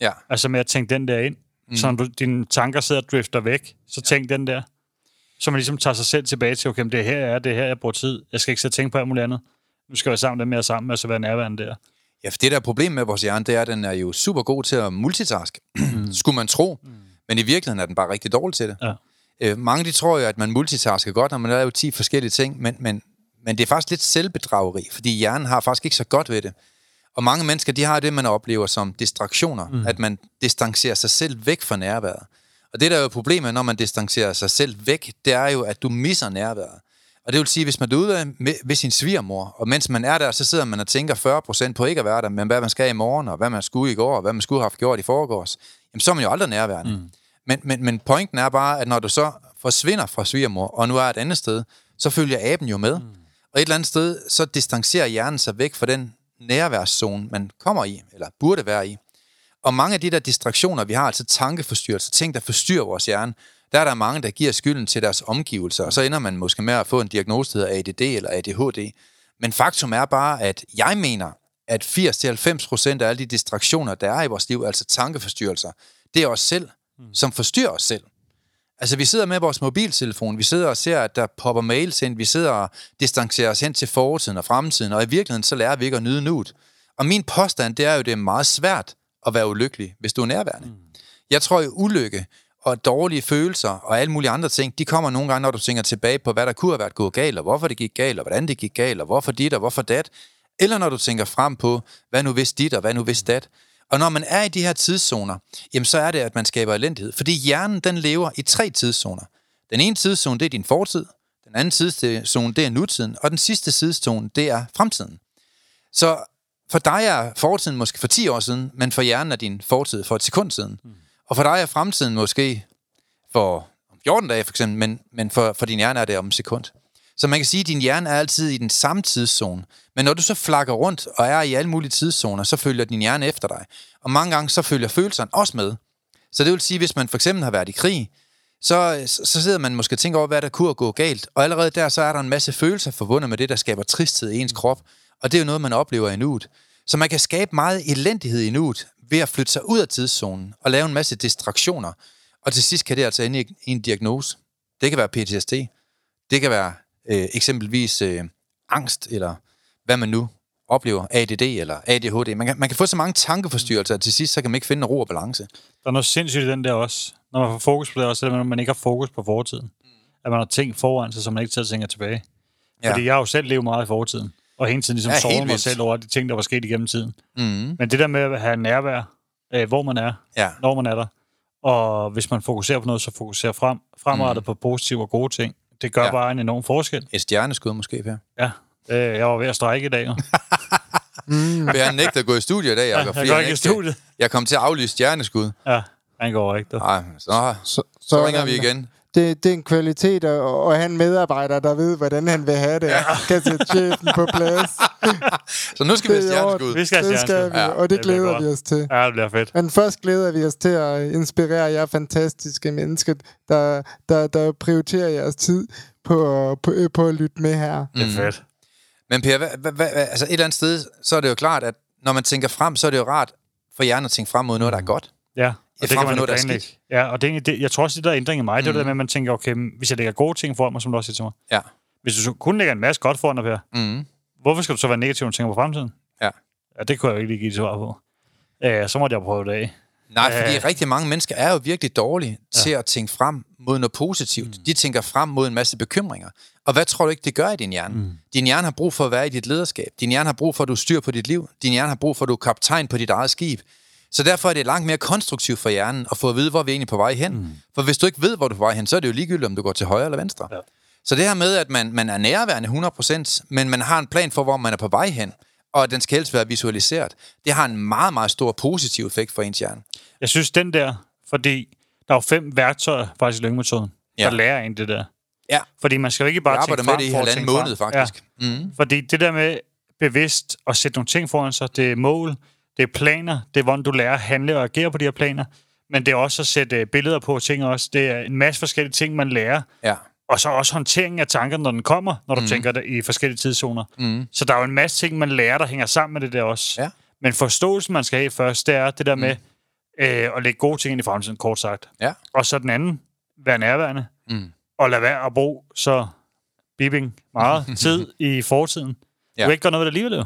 Ja. Altså med at tænke den der ind. Mm. Så når du, dine tanker sidder og drifter væk, så tænk den der. Så man ligesom tager sig selv tilbage til, okay, det her er, det her, jeg bruger tid. Jeg skal ikke sætte tænke på alt muligt andet. Nu skal jeg være sammen med mere sammen, og så være nærværende der. Ja, for det der problem med vores hjerne, det er, at den er jo super god til at multitask. Mm. Skulle man tro. Mm. Men i virkeligheden er den bare rigtig dårlig til det. Ja. Øh, mange de tror jo, at man multitasker godt, når man laver 10 forskellige ting, men, men, men det er faktisk lidt selvbedrageri, fordi hjernen har faktisk ikke så godt ved det. Og mange mennesker, de har det, man oplever som distraktioner, mm. at man distancerer sig selv væk fra nærværet. Og det, der er jo problemet, når man distancerer sig selv væk, det er jo, at du misser nærværet. Og det vil sige, hvis man er ude ved sin svigermor, og mens man er der, så sidder man og tænker 40% på ikke at være der, men hvad man skal i morgen, og hvad man skulle i går, og hvad man skulle have gjort i forgårs, jamen så er man jo aldrig nærværende. Mm. Men, men, men pointen er bare, at når du så forsvinder fra svigermor, og nu er et andet sted, så følger aben jo med. Mm. Og et eller andet sted, så distancerer hjernen sig væk fra den nærværszone, man kommer i, eller burde være i. Og mange af de der distraktioner, vi har, altså tankeforstyrrelser, ting, der forstyrrer vores hjerne, der er der mange, der giver skylden til deres omgivelser, og så ender man måske med at få en diagnose, der hedder ADD eller ADHD. Men faktum er bare, at jeg mener, at 80-90% af alle de distraktioner, der er i vores liv, altså tankeforstyrrelser, det er os selv, som forstyrrer os selv. Altså, vi sidder med vores mobiltelefon, vi sidder og ser, at der popper mails ind, vi sidder og distancerer os hen til fortiden og fremtiden, og i virkeligheden så lærer vi ikke at nyde nuet. Og min påstand, det er jo, det er meget svært at være ulykkelig, hvis du er nærværende. Mm. Jeg tror jo, ulykke og dårlige følelser og alle mulige andre ting, de kommer nogle gange, når du tænker tilbage på, hvad der kunne have været gået galt, og hvorfor det gik galt, og hvordan det gik galt, og hvorfor dit, og hvorfor dat. Eller når du tænker frem på, hvad nu hvis dit, og hvad nu hvis dat. Og når man er i de her tidszoner, jamen så er det, at man skaber elendighed. Fordi hjernen, den lever i tre tidszoner. Den ene tidszone, det er din fortid. Den anden tidszone, det er nutiden. Og den sidste tidszone, det er fremtiden. Så for dig er fortiden måske for 10 år siden, men for hjernen er din fortid for et sekund siden. Mm. Og for dig er fremtiden måske for 14 dage for eksempel, men, men for, for din hjerne er det om et sekund. Så man kan sige, at din hjerne er altid i den samme tidszone. Men når du så flakker rundt og er i alle mulige tidszoner, så følger din hjerne efter dig. Og mange gange så følger følelserne også med. Så det vil sige, hvis man for eksempel har været i krig, så, så sidder man måske og tænker over, hvad der kunne gå galt. Og allerede der, så er der en masse følelser forbundet med det, der skaber tristhed i ens krop. Og det er jo noget, man oplever i nuet. Så man kan skabe meget elendighed i nuet ved at flytte sig ud af tidszonen og lave en masse distraktioner. Og til sidst kan det altså ende i en diagnose. Det kan være PTSD. Det kan være øh, eksempelvis øh, angst, eller hvad man nu oplever, ADD eller ADHD. Man kan, man kan få så mange tankeforstyrrelser, at til sidst så kan man ikke finde ro og balance. Der er noget sindssygt i den der også. Når man får fokus på det også, at man ikke har fokus på fortiden. At man har ting foran sig, som man ikke selv tænker tilbage. Ja. Fordi jeg har jo selv levet meget i fortiden. Og hele tiden ligesom ja, sover mig selv over de ting, der var sket igennem tiden. Mm. Men det der med at have nærvær, øh, hvor man er, ja. når man er der, og hvis man fokuserer på noget, så fokuserer frem, fremrettet mm. på positive og gode ting. Det gør ja. bare en enorm forskel. Et stjerneskud måske, Per. Ja, øh, jeg var ved at strække i dag. Mm. Han nægter at gå i studiet i dag, Jacob, ja, jeg går ikke i studiet. Jeg kom til at aflyse stjerneskud. Ja, han går ikke. Nej, så, så, så ringer vi igen det, det er en kvalitet, og, og han medarbejder, der ved, hvordan han vil have det, ja. kan sætte chefen på plads. så nu skal vi have stjerneskud. Vi skal have det skal vi, ja, og det, det glæder vi os til. Ja, det bliver fedt. Men først glæder vi os til at inspirere jer fantastiske mennesker, der, der, der prioriterer jeres tid på, på, på at lytte med her. Det er fedt. Men Per, hvad, hvad, hvad, altså et eller andet sted, så er det jo klart, at når man tænker frem, så er det jo rart for hjernen at tænke frem mod noget, der er godt. Ja. Og det kan man noget, der er. Ja, og det, det, jeg tror også, det der er ændring i mig, mm. det er det der med, at man tænker, okay, hvis jeg lægger gode ting foran mig, som du også siger til mig. Ja. Hvis du kun lægger en masse godt foran dig, Per, mm. hvorfor skal du så være negativ, når du tænker på fremtiden? Ja. Ja, det kunne jeg jo ikke lige give et svar på. Ja, så måtte jeg prøve det af. Nej, fordi rigtig mange mennesker er jo virkelig dårlige ja. til at tænke frem mod noget positivt. Mm. De tænker frem mod en masse bekymringer. Og hvad tror du ikke, det gør i din hjerne? Mm. Din hjerne har brug for at være i dit lederskab. Din hjerne har brug for, at du styr på dit liv. Din hjerne har brug for, at du er kaptajn på dit eget skib. Så derfor er det langt mere konstruktivt for hjernen at få at vide, hvor vi er egentlig på vej hen. Mm. For hvis du ikke ved, hvor du er på vej hen, så er det jo ligegyldigt, om du går til højre eller venstre. Ja. Så det her med, at man, man er nærværende 100%, men man har en plan for, hvor man er på vej hen, og den skal helst være visualiseret, det har en meget, meget stor positiv effekt for ens hjerne. Jeg synes, den der, fordi der er jo fem værktøjer faktisk i lyngemetoden, ja. der lærer en det der. Ja. Fordi man skal jo ikke bare jeg tænke frem med det i halvanden måned, frem. faktisk. Ja. Mm. Fordi det der med bevidst at sætte nogle ting foran sig, det er mål, det er planer, det er hvordan du lærer at handle og agere på de her planer, men det er også at sætte billeder på ting også. Det er en masse forskellige ting, man lærer. Ja. Og så også håndteringen af tankerne, når den kommer, når du mm. tænker det i forskellige tidszoner. Mm. Så der er jo en masse ting, man lærer, der hænger sammen med det der også. Ja. Men forståelsen, man skal have først, det er det der mm. med øh, at lægge gode ting ind i fremtiden, kort sagt. Ja. Og så den anden, være nærværende. Mm. Og lade være at bruge så bibbing meget tid i fortiden. Ja. Du kan ikke gøre noget ved det alligevel,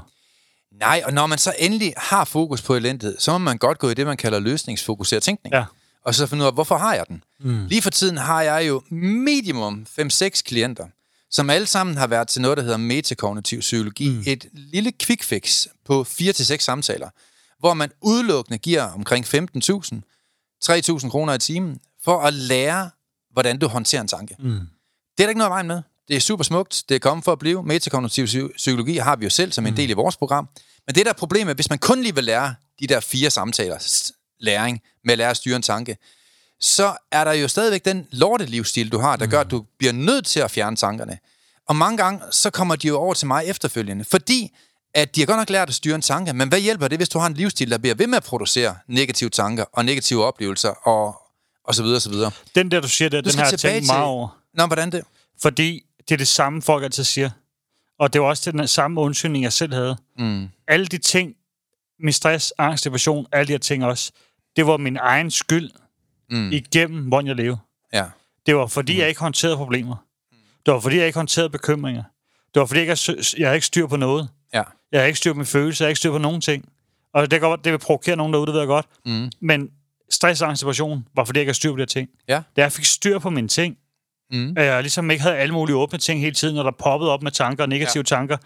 Nej, og når man så endelig har fokus på elendighed, så må man godt gå i det, man kalder løsningsfokuseret tænkning. Ja. Og så finde ud af, hvorfor har jeg den? Mm. Lige for tiden har jeg jo minimum 5-6 klienter, som alle sammen har været til noget, der hedder metakognitiv psykologi. Mm. Et lille quick fix på 4-6 samtaler, hvor man udelukkende giver omkring 15.000, 3.000 kroner i timen, for at lære, hvordan du håndterer en tanke. Mm. Det er der ikke noget vejen med. Det er super smukt. Det er kommet for at blive. Metakognitiv psykologi har vi jo selv som en mm. del i vores program. Men det der er problemet, hvis man kun lige vil lære de der fire samtaler, læring med at lære at styre en tanke, så er der jo stadigvæk den lortelivsstil, du har, der gør, at du bliver nødt til at fjerne tankerne. Og mange gange, så kommer de jo over til mig efterfølgende, fordi at de har godt nok lært at styre en tanke, men hvad hjælper det, hvis du har en livsstil, der bliver ved med at producere negative tanker og negative oplevelser og, og så videre, og så videre. Den der, du siger, der, Du den har jeg tænkt meget over. Nå, hvordan det? Fordi det er det samme, folk altid siger. Og det var også den samme undskyldning, jeg selv havde. Mm. Alle de ting, min stress, angst, depression, alle de her ting også, det var min egen skyld Mm. igennem, hvordan jeg levede. Ja. Det var, fordi jeg ikke håndterede problemer. Det var, fordi jeg ikke håndterede bekymringer. Det var, fordi jeg ikke, jeg ikke styr på noget. Ja. Jeg havde ikke styr på mine følelser, jeg havde ikke styr på nogen ting. Og det, godt, det vil provokere nogen derude, det ved jeg godt. Mm. Men stress, angst, depression var, fordi jeg ikke havde styr på de her ting. Ja. Da jeg fik styr på mine ting, Mm. at jeg ligesom ikke havde alle mulige åbne ting hele tiden, når der poppede op med tanker og negative ja. tanker,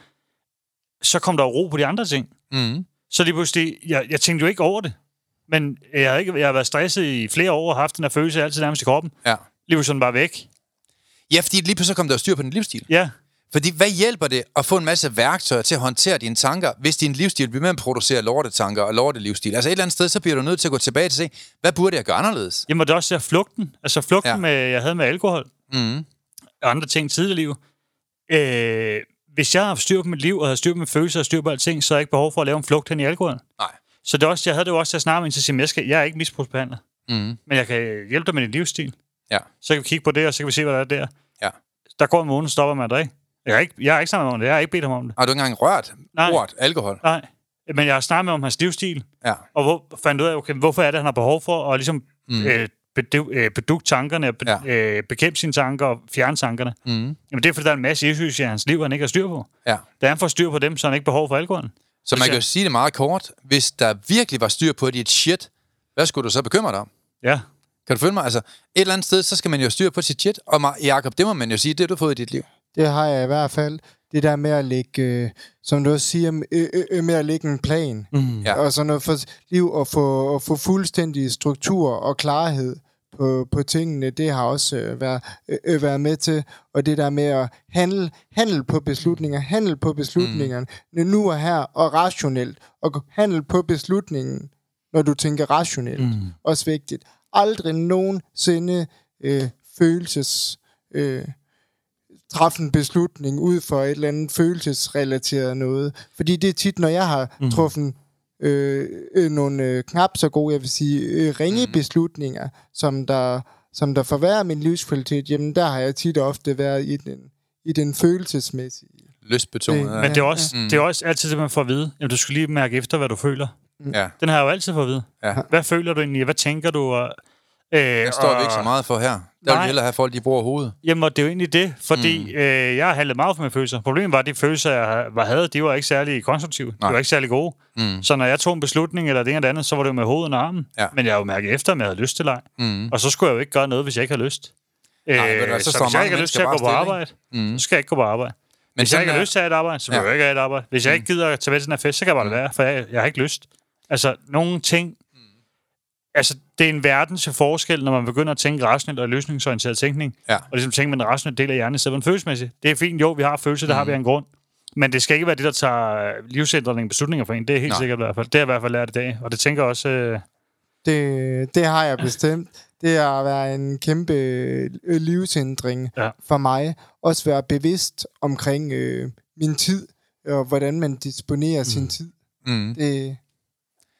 så kom der ro på de andre ting. Mm. Så lige pludselig, jeg, jeg tænkte jo ikke over det. Men jeg har, ikke, jeg har været stresset i flere år og haft den her følelse altid nærmest i kroppen. Ja. Lige pludselig den bare væk. Ja, fordi lige pludselig kom der styr på din livsstil. Ja, Fordi hvad hjælper det at få en masse værktøjer til at håndtere dine tanker, hvis din livsstil bliver med at producere lortetanker og lortelivsstil? Altså et eller andet sted, så bliver du nødt til at gå tilbage til at se, hvad burde jeg gøre anderledes? jeg måtte også se flugten. Altså flugten, ja. med, jeg havde med alkohol Mm. og andre ting tidligere i livet. Øh, hvis jeg har haft styr på mit liv, og havde styr på mine følelser og styr på alting, så har jeg ikke behov for at lave en flugt hen i alkohol. Nej. Så det er også, jeg havde det jo også at snakke med til at sige, jeg, skal, jeg er ikke misbrugsbehandler, Mm. men jeg kan hjælpe dig med din livsstil. Ja. Så kan vi kigge på det, og så kan vi se, hvad der er der. Ja. Der går en måned, stopper man drikke. Jeg har ikke, jeg har ikke snakket med ham om det. Jeg har ikke bedt ham om det. Har du ikke engang rørt Nej. ordet alkohol? Nej. Men jeg har snakket med om hans livsstil, Ja. og hvor, fandt ud af, okay, hvorfor er det, han har behov for at ligesom mm. øh, bedu, øh, tankerne, be, Ja. øh, bekæmpe sine tanker og fjerne tankerne. Mm. Jamen det er, fordi der er en masse issues i hans liv, han ikke har styr på. Ja. Da han får styr på dem, så har han ikke behov for alkohol. Så man kan jo sige det meget kort. Hvis der virkelig var styr på dit shit, hvad skulle du så bekymre dig om? Ja. Kan du følge mig? Altså, et eller andet sted, så skal man jo styre på sit shit. Og Jacob, det må man jo sige, det har du fået i dit liv. Det har jeg i hvert fald. Det der med at lægge, øh, som du også siger, øh, øh, med at lægge en plan. Mm. Ja. Og sådan noget for liv og få, og få fuldstændig struktur og klarhed på, på tingene, det har også øh, været, øh, været med til. Og det der med at handle, handle på beslutninger, handle på beslutningerne, mm. nu og her, og rationelt. Og handle på beslutningen, når du tænker rationelt. Mm. Også vigtigt. Aldrig nogensinde øh, følelses... Øh, træffe en beslutning ud for et eller andet følelsesrelateret noget. Fordi det er tit, når jeg har mm. truffet øh, øh, nogle øh, knap så gode, jeg vil sige, øh, ringe mm. beslutninger, som der, som der forværrer min livskvalitet, jamen der har jeg tit og ofte været i den, i den følelsesmæssige. Lystbetonet. Ja. Men det er, også, mm. det er også altid det, man får at vide. Jamen, du skal lige mærke efter, hvad du føler. ja. Den har jeg jo altid fået at vide. Ja. Hvad føler du egentlig? Hvad tænker du? Og, øh, Den står vi ikke så meget for her. Der vil Nej. vi hellere have folk, de bruger hovedet. Jamen, og det er jo egentlig det, fordi mm. øh, jeg har handlet meget for mine følelser. Problemet var, at de følelser, jeg var- havde, de var ikke særlig konstruktive. De Nej. var ikke særlig gode. Mm. Så når jeg tog en beslutning eller det ene eller det andet, så var det jo med hovedet og armen. Ja. Men jeg har jo mærket efter, om jeg havde lyst til leg. Mm. Og så skulle jeg jo ikke gøre noget, hvis jeg ikke har lyst. Øh, Nej, hvad, så så, står hvis jeg ikke har lyst til at gå på arbejde, Mm. så skal jeg ikke gå på arbejde. Men Hvis jeg ikke har er- lyst til at have et arbejde, så vil Ja. jeg ikke have et arbejde. Hvis jeg ikke gider at tage med til den her fest, så kan jeg bare lade være, for jeg, jeg har ikke lyst. Altså, nogle ting... Altså, det er en verden til forskel, når man begynder at tænke rationelt og løsningsorienteret tænkning. Ja. Og ligesom tænke med en rationel del af hjernen, i stedet for en følelsesmæssig. Det er fint, jo, vi har følelser, det har vi af en grund. Men det skal ikke være det, der tager livsændrende beslutninger for en. Det er helt Nej. sikkert i hvert fald. Det har jeg i hvert fald lært i dag. Og det tænker jeg også... Øh, Det, det har jeg bestemt. Det har været en kæmpe øh, livsændring Ja. for mig. Også være bevidst omkring øh, min tid, og hvordan man disponerer mm. sin tid. Mm. Det,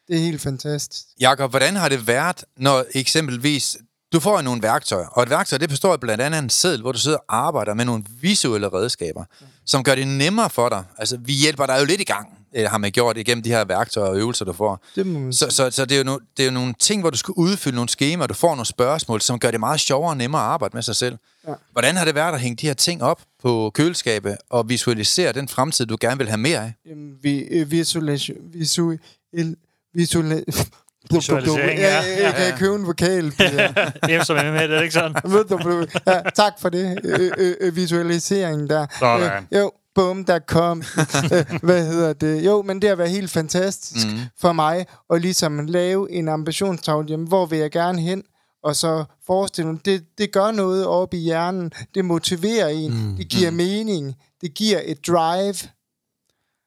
det er helt fantastisk. Jakob, hvordan har det været, når eksempelvis... Du får nogle værktøjer, og et værktøj, det består blandt andet af en seddel, hvor du sidder og arbejder med nogle visuelle redskaber, som gør det nemmere for dig. Altså, vi hjælper dig jo lidt i gang, øh, har man gjort igennem de her værktøjer og øvelser, du får. Det må man Så, så, så det, er jo no, det er jo nogle ting, hvor du skal udfylde nogle skemaer, du får nogle spørgsmål, som gør det meget sjovere og nemmere at arbejde med sig selv. Ja. Hvordan har det været at hænge de her ting op på køleskabet og visualisere den fremtid, du gerne vil have mere af? Jamen, vi, øh, visualisation, visual, visual, Visualisering, ja, ja. jeg, jeg kan købe en vokal. Hvem som er med, det er ikke sådan? Ved du, ja, tak for det. Øh, øh, visualiseringen der. Sådan. Øh, jo, bum, der kom. Øh, Hvad hedder det? Jo, men det har været helt fantastisk mm. for mig at ligesom lave en ambitionstavle. Jamen, hvor vil jeg gerne hen? Og så forestille mig, det, det gør noget op i hjernen. Det motiverer en. Mm. Det giver mening. Det giver et drive.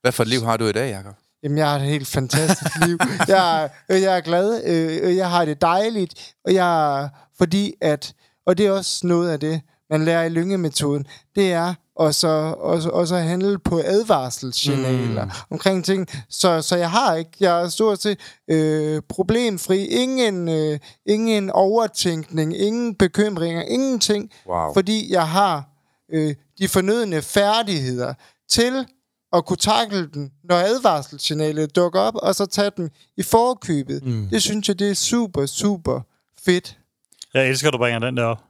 Hvad for et liv har du i dag, Jacob? Jamen, jeg har et helt fantastisk liv. Jeg, er- øh, jeg er glad, øh, øh, jeg har det dejligt, og jeg fordi at, og det er også noget af det, man lærer i lyngemetoden, det er og så, og, og så handle på advarselssignaler mm. omkring ting. Så, så jeg har ikke, jeg er stort set øh, problemfri, ingen, øh, ingen overtænkning, ingen bekymringer, ingenting, Wow. fordi jeg har øh, de fornødne færdigheder til at kunne takle den, når advarselssignalet dukker op, og så tage den i forkøbet. Mm. Det synes jeg, det er super, super fedt. Jeg elsker, at du bringer den der op.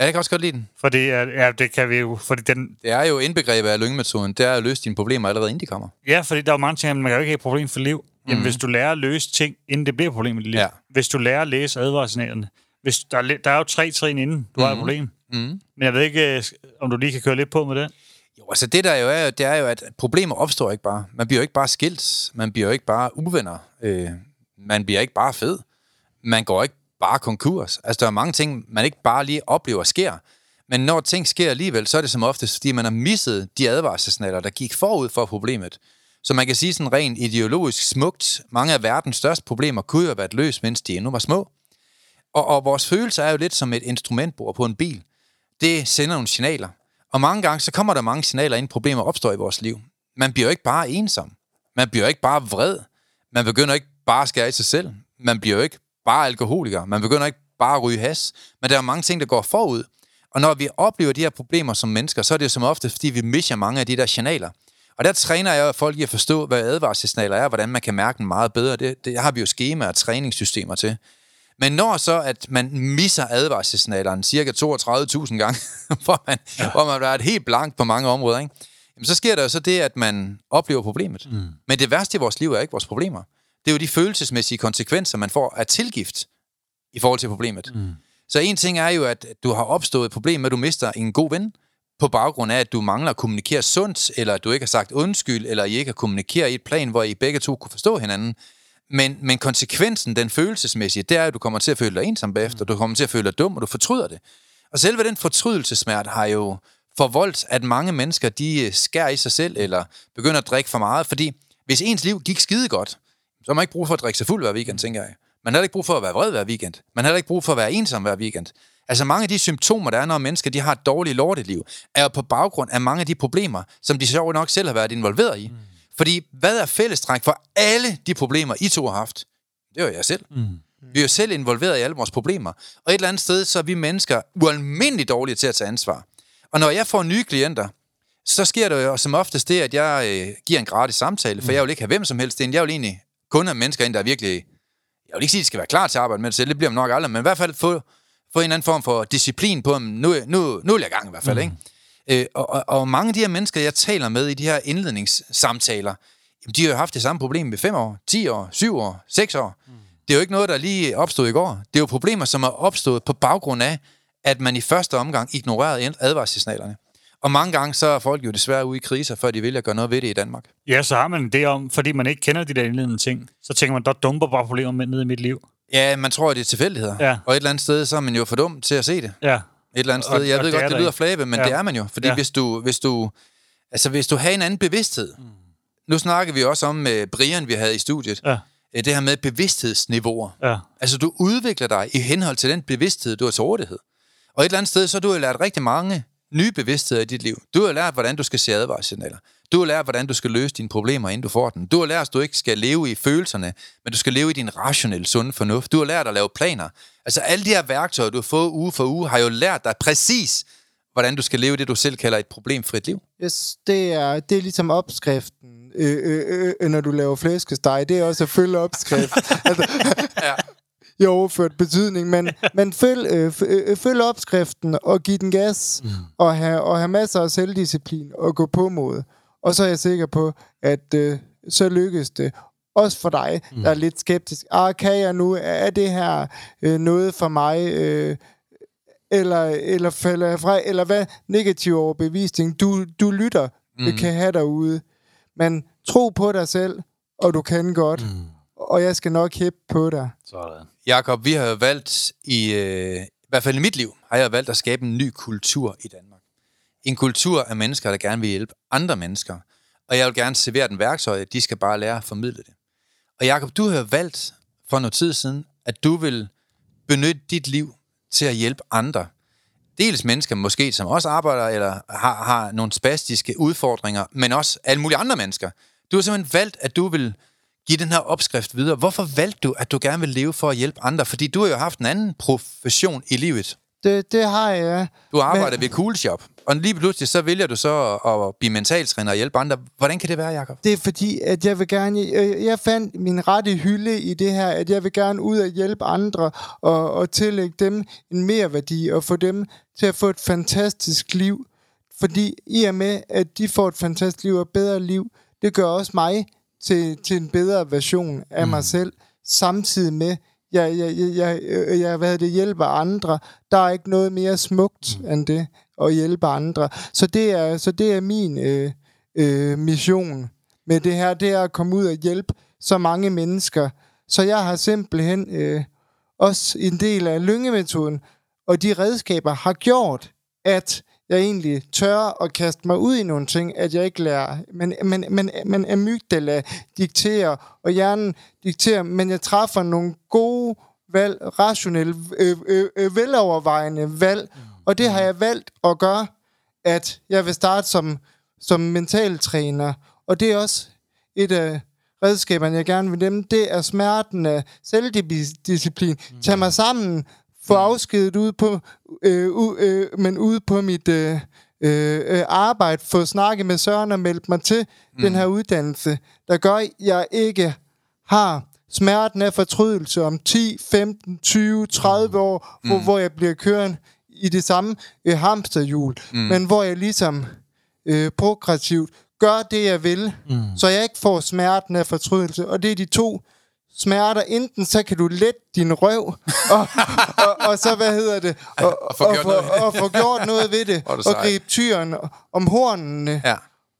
Ja, jeg kan også godt lide den. Fordi at, ja, det kan vi jo... Fordi den, Det er jo indbegrebet af lyngemetoden. Det er at løse dine problemer allerede inden de kommer. ja, fordi der er jo mange ting, man kan jo ikke have et problem for liv. Jamen, hvis du lærer at løse ting, inden det bliver et problem i dit liv. Ja. Hvis du lærer at læse advarselsignalerne. Hvis der, er der er jo tre trin inden, du mm. har et problem. Mm. Men jeg ved ikke, øh, om du lige kan køre lidt på med det. Altså det der jo er, det er jo, at problemer opstår ikke bare. Man bliver jo ikke bare skilt. Man bliver jo ikke bare uvenner. Øh, man bliver ikke bare fed. Man går ikke bare konkurs. Altså, der er mange ting, man ikke bare lige oplever sker. Men når ting sker alligevel, så er det som oftest, fordi man har misset de advarselssignaler, der gik forud for problemet. Så man kan sige sådan rent ideologisk smukt, mange af verdens største problemer kunne jo have været løst, mens de endnu var små. Og, og vores følelser er jo lidt som et instrumentbord på en bil. Det sender nogle signaler. Og mange gange, så kommer der mange signaler, ind, problemer opstår i vores liv. Man bliver jo ikke bare ensom. Man bliver jo ikke bare vred. Man begynder ikke bare at skære i sig selv. Man bliver jo ikke bare alkoholiker. Man begynder ikke bare at ryge has. Men der er mange ting, der går forud. Og når vi oplever de her problemer som mennesker, så er det jo som ofte, fordi vi misser mange af de der signaler. Og der træner jeg folk i at forstå, hvad advarselssignaler er, og hvordan man kan mærke dem meget bedre. Det, det har vi jo skemaer og træningssystemer til. Men når så, at man misser advarselssignalerne cirka 32.000 gange, hvor man, ja. hvor man har været helt blank på mange områder, ikke? Jamen, så sker der jo så det, at man oplever problemet. Mm. Men det værste i vores liv er ikke vores problemer. Det er jo de følelsesmæssige konsekvenser, man får af tilgift i forhold til problemet. Mm. Så en ting er jo, at du har opstået et problem med, at du mister en god ven, på baggrund af, at du mangler at kommunikere sundt, eller at du ikke har sagt undskyld, eller I ikke har kommunikeret i et plan, hvor I begge to kunne forstå hinanden. Men, men konsekvensen, den følelsesmæssige, det er, at du kommer til at føle dig ensom bagefter, du kommer til at føle dig dum, og du fortryder det. Og selve den fortrydelsesmert har jo forvoldt, at mange mennesker, de øh, skærer i sig selv, eller begynder at drikke for meget, fordi hvis ens liv gik skide godt, så har man ikke brug for at drikke sig fuld hver weekend, tænker jeg. Man har ikke brug for at være vred hver weekend. Man har ikke brug for at være ensom hver weekend. Altså mange af de symptomer, der er, når mennesker de har et dårligt lorteliv, er jo på baggrund af mange af de problemer, som de sjovt nok selv har været involveret i. Mm. Fordi hvad er fællestræk for alle de problemer, I to har haft? Det var jeg selv. Mm. Vi er jo selv involveret i alle vores problemer. Og et eller andet sted, så er vi mennesker ualmindeligt dårlige til at tage ansvar. Og når jeg får nye klienter, så sker det jo som oftest det, at jeg øh, giver en gratis samtale, for jeg vil ikke have hvem som helst ind. Jeg vil egentlig kun have mennesker ind, der er virkelig... Jeg vil ikke sige, at de skal være klar til at arbejde med det selv, det bliver man nok aldrig, men i hvert fald få, få en eller anden form for disciplin på dem. Nu, nu, nu vil jeg i gang i hvert fald, mm. ikke? Øh, og, og, mange af de her mennesker, jeg taler med i de her indledningssamtaler, jamen, de har jo haft det samme problem i 5 år, 10 år, 7 år, 6 år. Mm. Det er jo ikke noget, der lige opstod i går. Det er jo problemer, som er opstået på baggrund af, at man i første omgang ignorerede advarselssignalerne. Og mange gange så er folk jo desværre ude i kriser, før de vælger at gøre noget ved det i Danmark. Ja, så har man det om, fordi man ikke kender de der indledende ting. Så tænker man, der dumper bare problemer med ned i mit liv. Ja, man tror, at det er tilfældigheder. Ja. Og et eller andet sted, så er man jo for dum til at se det. Ja. Et eller andet Og- sted. Jeg og ved er godt, det der lyder ikke. flabet, men Ja. det er man jo. Fordi Ja. hvis du... Hvis du Altså, hvis du har en anden bevidsthed. Mm. Nu snakker vi også om med Brian, vi havde i studiet. Ja. øh, Det her med bevidsthedsniveauer. Ja. Altså, du udvikler dig i henhold til den bevidsthed, du har til rådighed. Og et eller andet sted, så har du jo lært rigtig mange nye bevidstheder i dit liv. Du har lært, hvordan du skal se advarselssignaler. Du har lært, hvordan du skal løse dine problemer, inden du får dem. Du har lært, at du ikke skal leve i følelserne, men du skal leve i din rationelle, sunde fornuft. Du har lært at lave planer. Altså alle de her værktøjer, du har fået uge for uge, har jo lært dig præcis, hvordan du skal leve det, du selv kalder et problemfrit liv. Yes, det er, det er ligesom opskriften, øh, øh, øh, når du laver flæskesteg. Det er også at følge opskrift. altså, Ja. i overført betydning, men, men følg, øh, øh, følg opskriften og giv den gas, mm. og, have, og have masser af selvdisciplin og gå på mod. Og så er jeg sikker på, at øh, så lykkes det. Også for dig, mm. der er lidt skeptisk. Ah, kan jeg nu? Er det her øh, noget for mig? Øh, eller, eller falder jeg fra? Eller hvad? Negativ overbevisning. Du, du lytter. Mm. Det kan have derude. Men tro på dig selv, og du kan godt. Mm. Og jeg skal nok hæppe på dig. Sådan. Jakob, vi har valgt i, øh, i hvert fald i mit liv, har jeg valgt at skabe en ny kultur i Danmark. En kultur af mennesker, der gerne vil hjælpe andre mennesker. Og jeg vil gerne servere den værktøj, de skal bare lære at formidle det. Og Jakob, du har valgt for noget tid siden, at du vil benytte dit liv til at hjælpe andre. dels mennesker måske, som også arbejder eller har, har nogle spastiske udfordringer, men også alle mulige andre mennesker. Du har simpelthen valgt, at du vil give den her opskrift videre. Hvorfor valgte du, at du gerne vil leve for at hjælpe andre? Fordi du har jo haft en anden profession i livet. Det, det har jeg, ja. Du arbejder Men... ved Cool Shop, og lige pludselig så vælger du så at, at blive mentaltræner og hjælpe andre. Hvordan kan det være, Jacob? Det er fordi, at jeg vil gerne... Jeg, jeg fandt min rette hylde i det her, at jeg vil gerne ud og hjælpe andre og, og tillægge dem en mere værdi og få dem til at få et fantastisk liv. Fordi i og med, at de får et fantastisk liv og et bedre liv, det gør også mig til, til en bedre version af mm. mig selv, samtidig med, jeg, jeg, jeg, jeg, jeg hvad det, hjælper andre. Der er ikke noget mere smukt mm. end det, at hjælpe andre. Så det er, så det er min øh, øh, mission med det her, det er at komme ud og hjælpe så mange mennesker. Så jeg har simpelthen øh, også en del af lyngemetoden, og de redskaber har gjort, at jeg egentlig tør at kaste mig ud i nogle ting, at jeg ikke lærer. Men, men, men, men amygdala dikterer, og hjernen dikterer, men jeg træffer nogle gode valg, rationelle, øh, øh, øh, velovervejende valg, mm og det har jeg valgt at gøre, at jeg vil starte som, som mentaltræner, og det er også et af redskaberne, jeg gerne vil dem, det er smerten af selvdisciplin. Tag mig sammen, få afskedet ud på, øh, u, øh, men ude på mit øh, øh, arbejde, få snakket med Søren og meldt mig til mm. den her uddannelse, der gør, at jeg ikke har smerten af fortrydelse om 10, 15, 20, 30 år, mm. hvor, hvor jeg bliver kørende i det samme øh, hamsterhjul, mm. men hvor jeg ligesom øh, progressivt gør det, jeg vil, mm. så jeg ikke får smerten af fortrydelse. Og det er de to smerter. Enten så kan du let din røv, og, og, og så, hvad hedder det, og, og, få, og, få, og få gjort noget ved det, og gribe tyren om hornene, ja.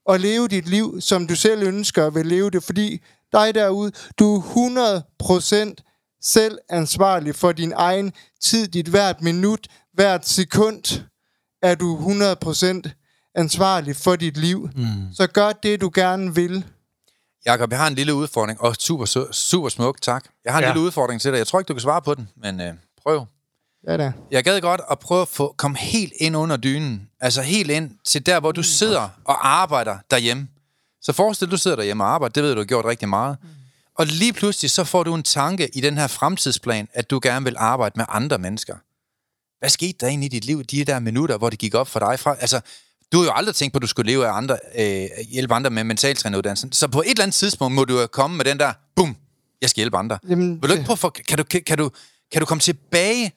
og leve dit liv, som du selv ønsker at vil leve det. Fordi dig derude, du er 100% selv ansvarlig for din egen tid, dit hvert minut, hvert sekund, er du 100% ansvarlig for dit liv. Mm. Så gør det, du gerne vil. Jakob, jeg har en lille udfordring, og super, super smuk, tak. Jeg har en ja. lille udfordring til dig. Jeg tror ikke, du kan svare på den, men øh, prøv. Ja da. Jeg gad godt at prøve at få, komme helt ind under dynen. Altså helt ind til der, hvor du sidder og arbejder derhjemme. Så forestil, du sidder derhjemme og arbejder. Det ved du, du har gjort rigtig meget. Mm. Og lige pludselig, så får du en tanke i den her fremtidsplan, at du gerne vil arbejde med andre mennesker. Hvad skete der egentlig i dit liv, de der minutter, hvor det gik op for dig? Fra, altså, du har jo aldrig tænkt på, at du skulle leve af andre, øh, hjælpe andre med mentaltræneruddannelsen. Så på et eller andet tidspunkt må du jo komme med den der, bum, jeg skal hjælpe andre. Jamen, Vil du ikke prøve for, kan, du, kan, kan, du, kan du komme tilbage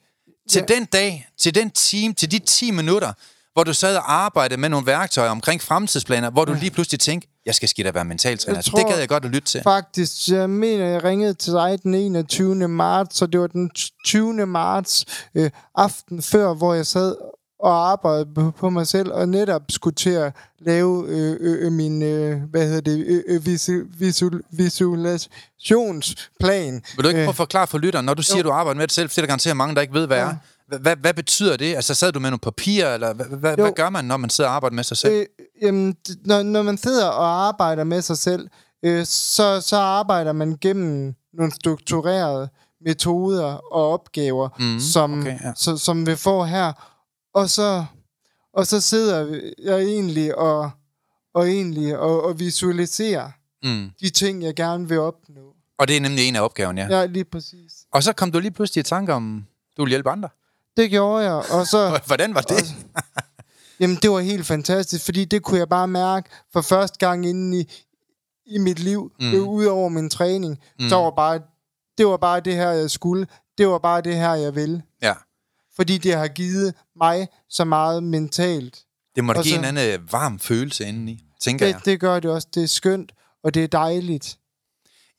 til ja. den dag, til den time, til de 10 minutter, hvor du sad og arbejdede med nogle værktøjer omkring fremtidsplaner, hvor du lige pludselig tænkte, jeg skal skidt at være mentaltræner. Altså, det gad jeg godt at lytte til. Faktisk, jeg mener, jeg ringede til dig den 21. marts, så det var den 20. marts øh, aften før, hvor jeg sad og arbejde på, mig selv, og netop skulle til at lave øh, øh, min, øh, hvad hedder det, øh, øh visu, visu, visualisationsplan. Vil du ikke prøve at forklare for lytteren, når du siger, at du arbejder med det selv, for det er garanteret mange, der ikke ved, hvad ja. er. Hvad, hvad betyder det? Altså, sad du med nogle papirer, eller hvad, hvad, hvad gør man, når man sidder og arbejder med sig selv? Øh, jamen, når, når man sidder og arbejder med sig selv, øh, så, så arbejder man gennem nogle strukturerede metoder og opgaver, mm, som, okay, ja. så, som vi får her. Og så, og så sidder jeg egentlig og, og, egentlig og, og visualiserer mm. de ting, jeg gerne vil opnå. Og det er nemlig en af opgaverne, ja. Ja, lige præcis. Og så kom du lige pludselig i tanke om, du vil hjælpe andre. Det gjorde jeg, og så... Hvordan var det? Og, jamen, det var helt fantastisk, fordi det kunne jeg bare mærke for første gang inde i, i mit liv, mm. ud over min træning. Mm. Så var bare, det var bare det her, jeg skulle. Det var bare det her, jeg ville. Ja fordi det har givet mig så meget mentalt. Det må da give en anden varm følelse indeni, tænker det, jeg. Det gør det også. Det er skønt, og det er dejligt.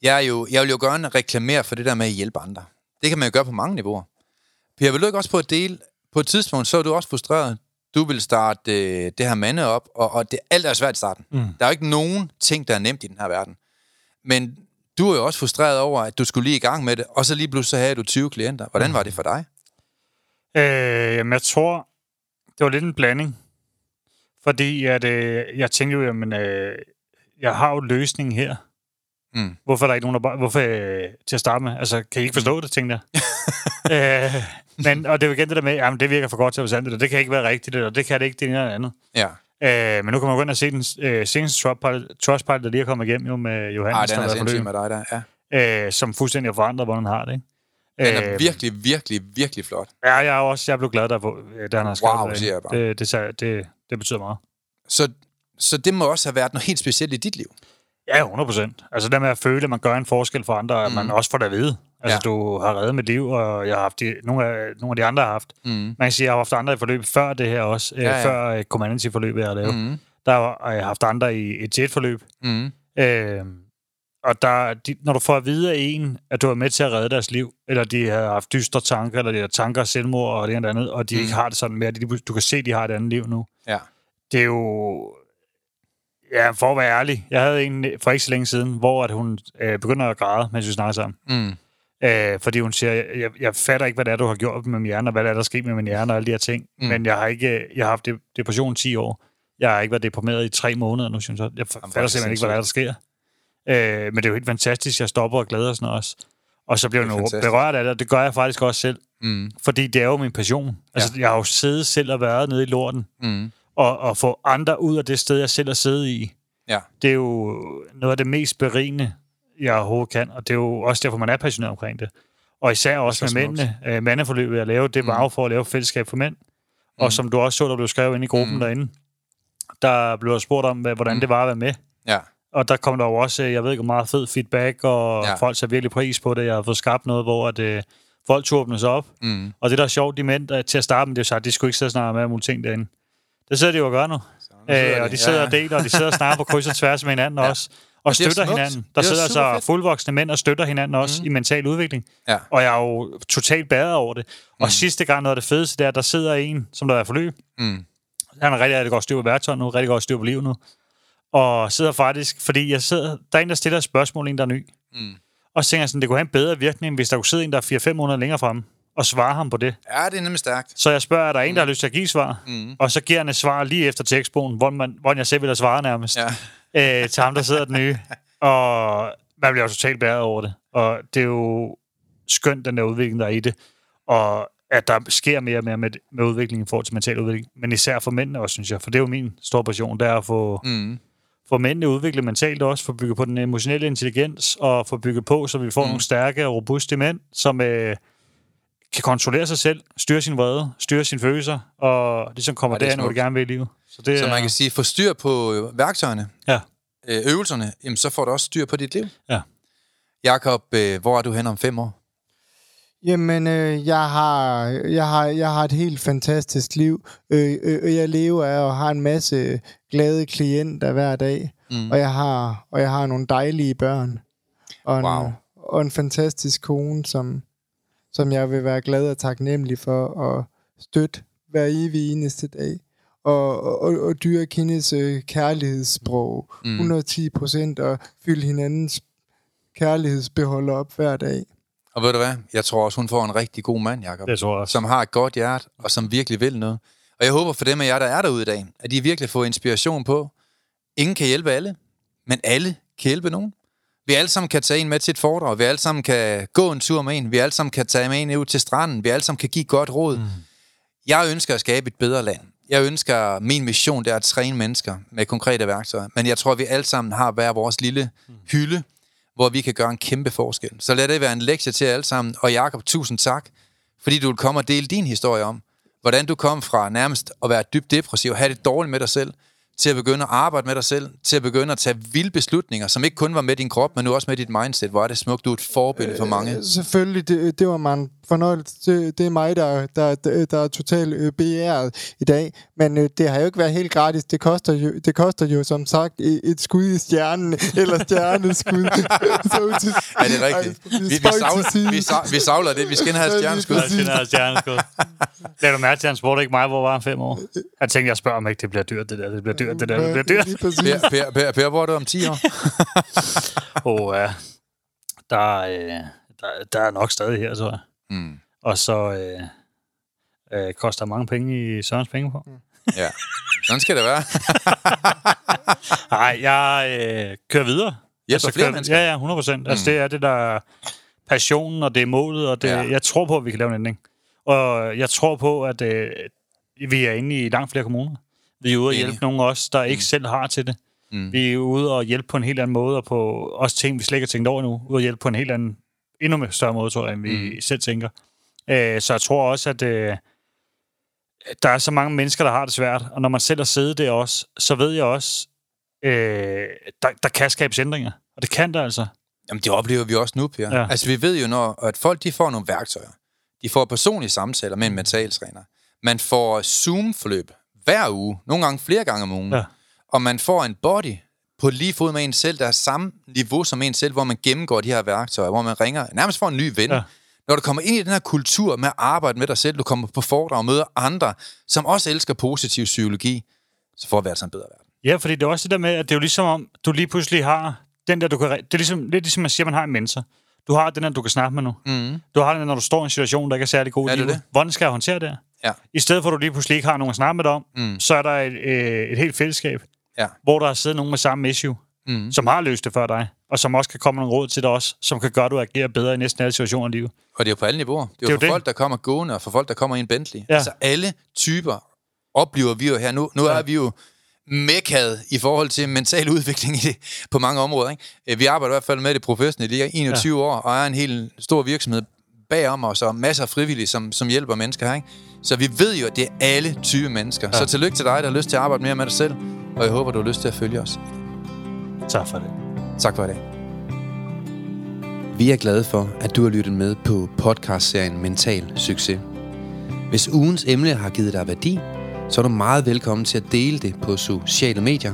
Jeg, er jo, jeg vil jo gerne reklamere for det der med at hjælpe andre. Det kan man jo gøre på mange niveauer. Per, vil du ikke også på et del, på et tidspunkt, så er du også frustreret. Du vil starte øh, det her mande op, og, og det, alt er svært i starten. Mm. Der er jo ikke nogen ting, der er nemt i den her verden. Men du er jo også frustreret over, at du skulle lige i gang med det, og så lige pludselig så havde du 20 klienter. Hvordan mm. var det for dig? Øh, jamen, jeg tror, det var lidt en blanding. Fordi at, øh, jeg tænkte jo, jamen, øh, jeg har jo løsningen her. Mm. Hvorfor er der ikke nogen, der bare... Hvorfor øh, til at starte med? Altså, kan I ikke forstå det, tænkte jeg. øh, men, og det er jo igen det der med, jamen, det virker for godt til at være sandt, det, det kan ikke være rigtigt, og det kan det ikke, det ene eller andet. Ja. Øh, men nu kan man gå ind og se den øh, seneste Trustpilot, der lige er kommet igennem jo med Johannes. Ej, den er sindssyg med dig der, ja. Øh, som fuldstændig har forandret, hvordan han har det, ikke? Den er øh, virkelig, virkelig, virkelig flot. Ja, jeg er også jeg blev glad, der, da han har skrevet wow, siger jeg bare. Det, det, det, det betyder meget. Så, så det må også have været noget helt specielt i dit liv? Ja, 100 procent. Altså det med at føle, at man gør en forskel for andre, mm. at man også får det at vide. Altså ja. du har reddet mit liv, og jeg har haft de, nogle, af, nogle af de andre har haft. Mm. Man kan sige, at jeg har haft andre i forløb før det her også. Ja, ja. Før uh, Comandancy-forløbet, jeg har lavet. Mm. Der har jeg haft andre i et jet-forløb. Mm. Øh, og der, de, når du får at vide af en, at du er med til at redde deres liv, eller de har haft dystre tanker, eller de har tanker af selvmord og det og andet, og de mm. ikke har det sådan mere, de, du kan se, de har et andet liv nu. Ja. Det er jo... Ja, for at være ærlig. Jeg havde en for ikke så længe siden, hvor at hun øh, begynder at græde, mens vi snakker sammen. Mm. Øh, fordi hun siger, jeg, jeg fatter ikke, hvad det er, du har gjort med min hjerne, og hvad det er, der er sket med min hjerne og alle de her ting. Mm. Men jeg har ikke jeg har haft depression 10 år. Jeg har ikke været deprimeret i tre måneder nu, synes jeg. Jeg fatter simpelthen ikke, hvad der, er, der sker. Øh, men det er jo helt fantastisk, jeg stopper og glæder sådan også. Og så bliver jeg jo berørt af det, og det gør jeg faktisk også selv. Mm. Fordi det er jo min passion. Altså, ja. jeg har jo siddet selv og været nede i lorten, mm. Og, og få andre ud af det sted, jeg selv har siddet i. Ja. Det er jo noget af det mest berigende, jeg overhovedet kan, og det er jo også derfor, man er passioneret omkring det. Og især også med mændene. Øh, mandeforløbet, jeg lavede, det var mm. for at lave fællesskab for mænd. Og mm. som du også så, der blev skrevet ind i gruppen mm. derinde, der blev spurgt om, hvordan mm. det var at være med. Ja. Og der kom der jo også, jeg ved ikke, meget fed feedback, og ja. folk satte virkelig pris på det. Jeg har fået skabt noget, hvor at, uh, folk tog åbne sig op. Mm. Og det, der er sjovt, de mænd der, til at starte med, det er så, at de skulle ikke sidde og snakke med mulige ting derinde. Det sidder de jo og gør nu. Æ, og de sidder ja. og deler, og de sidder og snakker på kryds og tværs med hinanden ja. også. Og støtter hinanden. Der sidder altså fedt. fuldvoksne mænd og støtter hinanden også mm. i mental udvikling. Ja. Og jeg er jo totalt bæret over det. Og mm. sidste gang noget af det fedeste, er, at der sidder en, som der er forløb. Mm. Han har rigtig, rigtig godt styr på værktøj nu, rigtig godt styr på livet nu og sidder faktisk, fordi jeg sidder, der er en, der stiller et spørgsmål, en, der er ny. Mm. Og så tænker jeg sådan, det kunne have en bedre virkning, hvis der kunne sidde en, der er 4-5 måneder længere frem, og svare ham på det. Ja, det er nemlig stærkt. Så jeg spørger, er der en, der har lyst til at give svar? Mm. Og så giver han et svar lige efter tekstbogen, hvor, man, hvor jeg selv vil have svare nærmest. Ja. Øh, til ham, der sidder den nye. Og man bliver jo totalt bæret over det. Og det er jo skønt, den der udvikling, der er i det. Og at der sker mere og mere med, med udviklingen i forhold til mental udvikling. Men især for mændene også, synes jeg. For det er jo min store passion, det er at få... Mm for mændene udvikle mentalt også, for bygge på den emotionelle intelligens, og for bygge på, så vi får mm. nogle stærke og robuste mænd, som øh, kan kontrollere sig selv, styre sin vrede, styre sine følelser, og ligesom kommer ja, derhen, hvor de gerne vil i livet. Så, det så man kan sige, få styr på øh, værktøjerne, ja. øh, øvelserne, jamen, så får du også styr på dit liv. Ja. Jakob, øh, hvor er du hen om fem år? Jamen, øh, jeg, har, jeg, har, jeg har et helt fantastisk liv. Øh, øh, jeg lever af og har en masse glade klienter hver dag. Mm. Og, jeg har, og jeg har nogle dejlige børn. Og en, wow. og en fantastisk kone, som, som jeg vil være glad og taknemmelig for at støtte hver evig eneste dag. Og, og, og dyrke hendes øh, kærlighedssprog. Mm. 110 procent og fylde hinandens kærlighedsbeholder op hver dag. Og ved du hvad? Jeg tror også, hun får en rigtig god mand, Jacob. Det tror jeg også. Som har et godt hjerte, og som virkelig vil noget. Og jeg håber for dem af jer, der er derude i dag, at de virkelig får inspiration på, ingen kan hjælpe alle, men alle kan hjælpe nogen. Vi alle sammen kan tage en med til et foredrag. Vi alle sammen kan gå en tur med en. Vi alle sammen kan tage med en ud til stranden. Vi alle sammen kan give godt råd. Mm. Jeg ønsker at skabe et bedre land. Jeg ønsker, min mission det er at træne mennesker med konkrete værktøjer. Men jeg tror, vi alle sammen har hver vores lille hylde, hvor vi kan gøre en kæmpe forskel. Så lad det være en lektie til alle sammen. Og Jakob, tusind tak, fordi du vil komme og dele din historie om, hvordan du kom fra nærmest at være dybt depressiv og have det dårligt med dig selv, til at begynde at arbejde med dig selv, til at begynde at tage vilde beslutninger, som ikke kun var med din krop, men nu også med dit mindset. Hvor er det smukt, du er et forbillede for mange. Øh, selvfølgelig, det, det var man fornøjelse. Det, det er mig, der, der, der, der er totalt øh, beæret i dag. Men øh, det har jo ikke været helt gratis. Det koster jo, det koster jo som sagt et, skud i stjernen, eller stjerneskud. så til, ja, det er rigtigt. vi, vi, savler, vi, savler, vi savler det. Vi skal have stjerneskud. Vi skal have stjerneskud. Lad du mærke til, han spurgte ikke mig, hvor var han fem år. Han tænkte, jeg spørger om ikke, det bliver dyrt, det der. Det bliver dyrt, det der. Det bliver dyrt. Per, per, per, per, hvor er du om 10 år? Åh, oh, ja. Der, øh, der, der er nok stadig her, tror jeg. Mm. Og så øh, øh, koster mange penge i Sørens penge på. Mm. ja, sådan skal det være. Nej, jeg øh, kører videre. Hjælper Altså, flere kan- mennesker? Ja, ja, 100 procent. Altså, det er det, der er passionen, og det er målet, og det, Ja. ja. jeg tror på, at vi kan lave en ændring. Og jeg tror på, at øh, vi er inde i langt flere kommuner. Vi er ude og hjælpe nogle af os, der ikke mm. selv har til det. Mm. Vi er ude og hjælpe på en helt anden måde, og på også ting, vi slet ikke har tænkt over nu. Ude og hjælpe på en helt anden, endnu større måde, tror jeg, end vi Mm. selv tænker. Øh, så jeg tror også, at øh, der er så mange mennesker, der har det svært. Og når man selv har siddet der også, så ved jeg også, øh, der, der kan skabes ændringer. Og det kan der altså. Jamen, det oplever vi også nu, Per. Ja. Altså, vi ved jo, når at folk de får nogle værktøjer. De får personlige samtaler med en mentaltræner. Man får Zoom-forløb hver uge, nogle gange flere gange om ugen. Ja. Og man får en body på lige fod med en selv, der er samme niveau som en selv, hvor man gennemgår de her værktøjer, hvor man ringer, nærmest får en ny ven. Ja. Når du kommer ind i den her kultur med at arbejde med dig selv, du kommer på foredrag og møder andre, som også elsker positiv psykologi, så får vi altså en bedre verden. Ja, fordi det er også det der med, at det er jo ligesom om, du lige pludselig har den der, du kan... Det er ligesom, lidt ligesom man siger, man har en mentor. Du har den der, du kan snakke med nu. Mm. Du har den, når du står i en situation, der ikke er særlig god Ja, det det. Hvordan skal jeg håndtere det? Ja. I stedet for, at du lige pludselig ikke har nogen at snakke med dig om, Mm. så er der et, øh, et helt fællesskab, Ja. hvor der er siddet nogen med samme issue, Mm. som har løst det før dig, og som også kan komme nogle råd til dig også, som kan gøre, at du agerer bedre i næsten alle situationer i livet. Og det er jo på alle niveauer. Det er Det er jo for det. folk, der kommer gående, og for folk, der kommer i en Bentley. Ja. Altså alle typer oplever vi jo her. Nu, nu ja. Er vi jo mekkaet i forhold til mental udvikling i det, på mange områder. Ikke? Vi arbejder i hvert fald med det professionelt i 21 ja. år, og er en helt stor virksomhed bagom os, og masser af frivillige, som, som hjælper mennesker her. Ikke? Så vi ved jo, at det er alle typer mennesker. Ja. Ja. Så tillykke til dig, der har lyst til at arbejde mere med dig selv, og jeg håber, du har lyst til at følge os. Tak for det. Tak for i dag. Vi er glade for, at du har lyttet med på podcastserien Mental Succes. Hvis ugens emne har givet dig værdi, så er du meget velkommen til at dele det på sociale medier.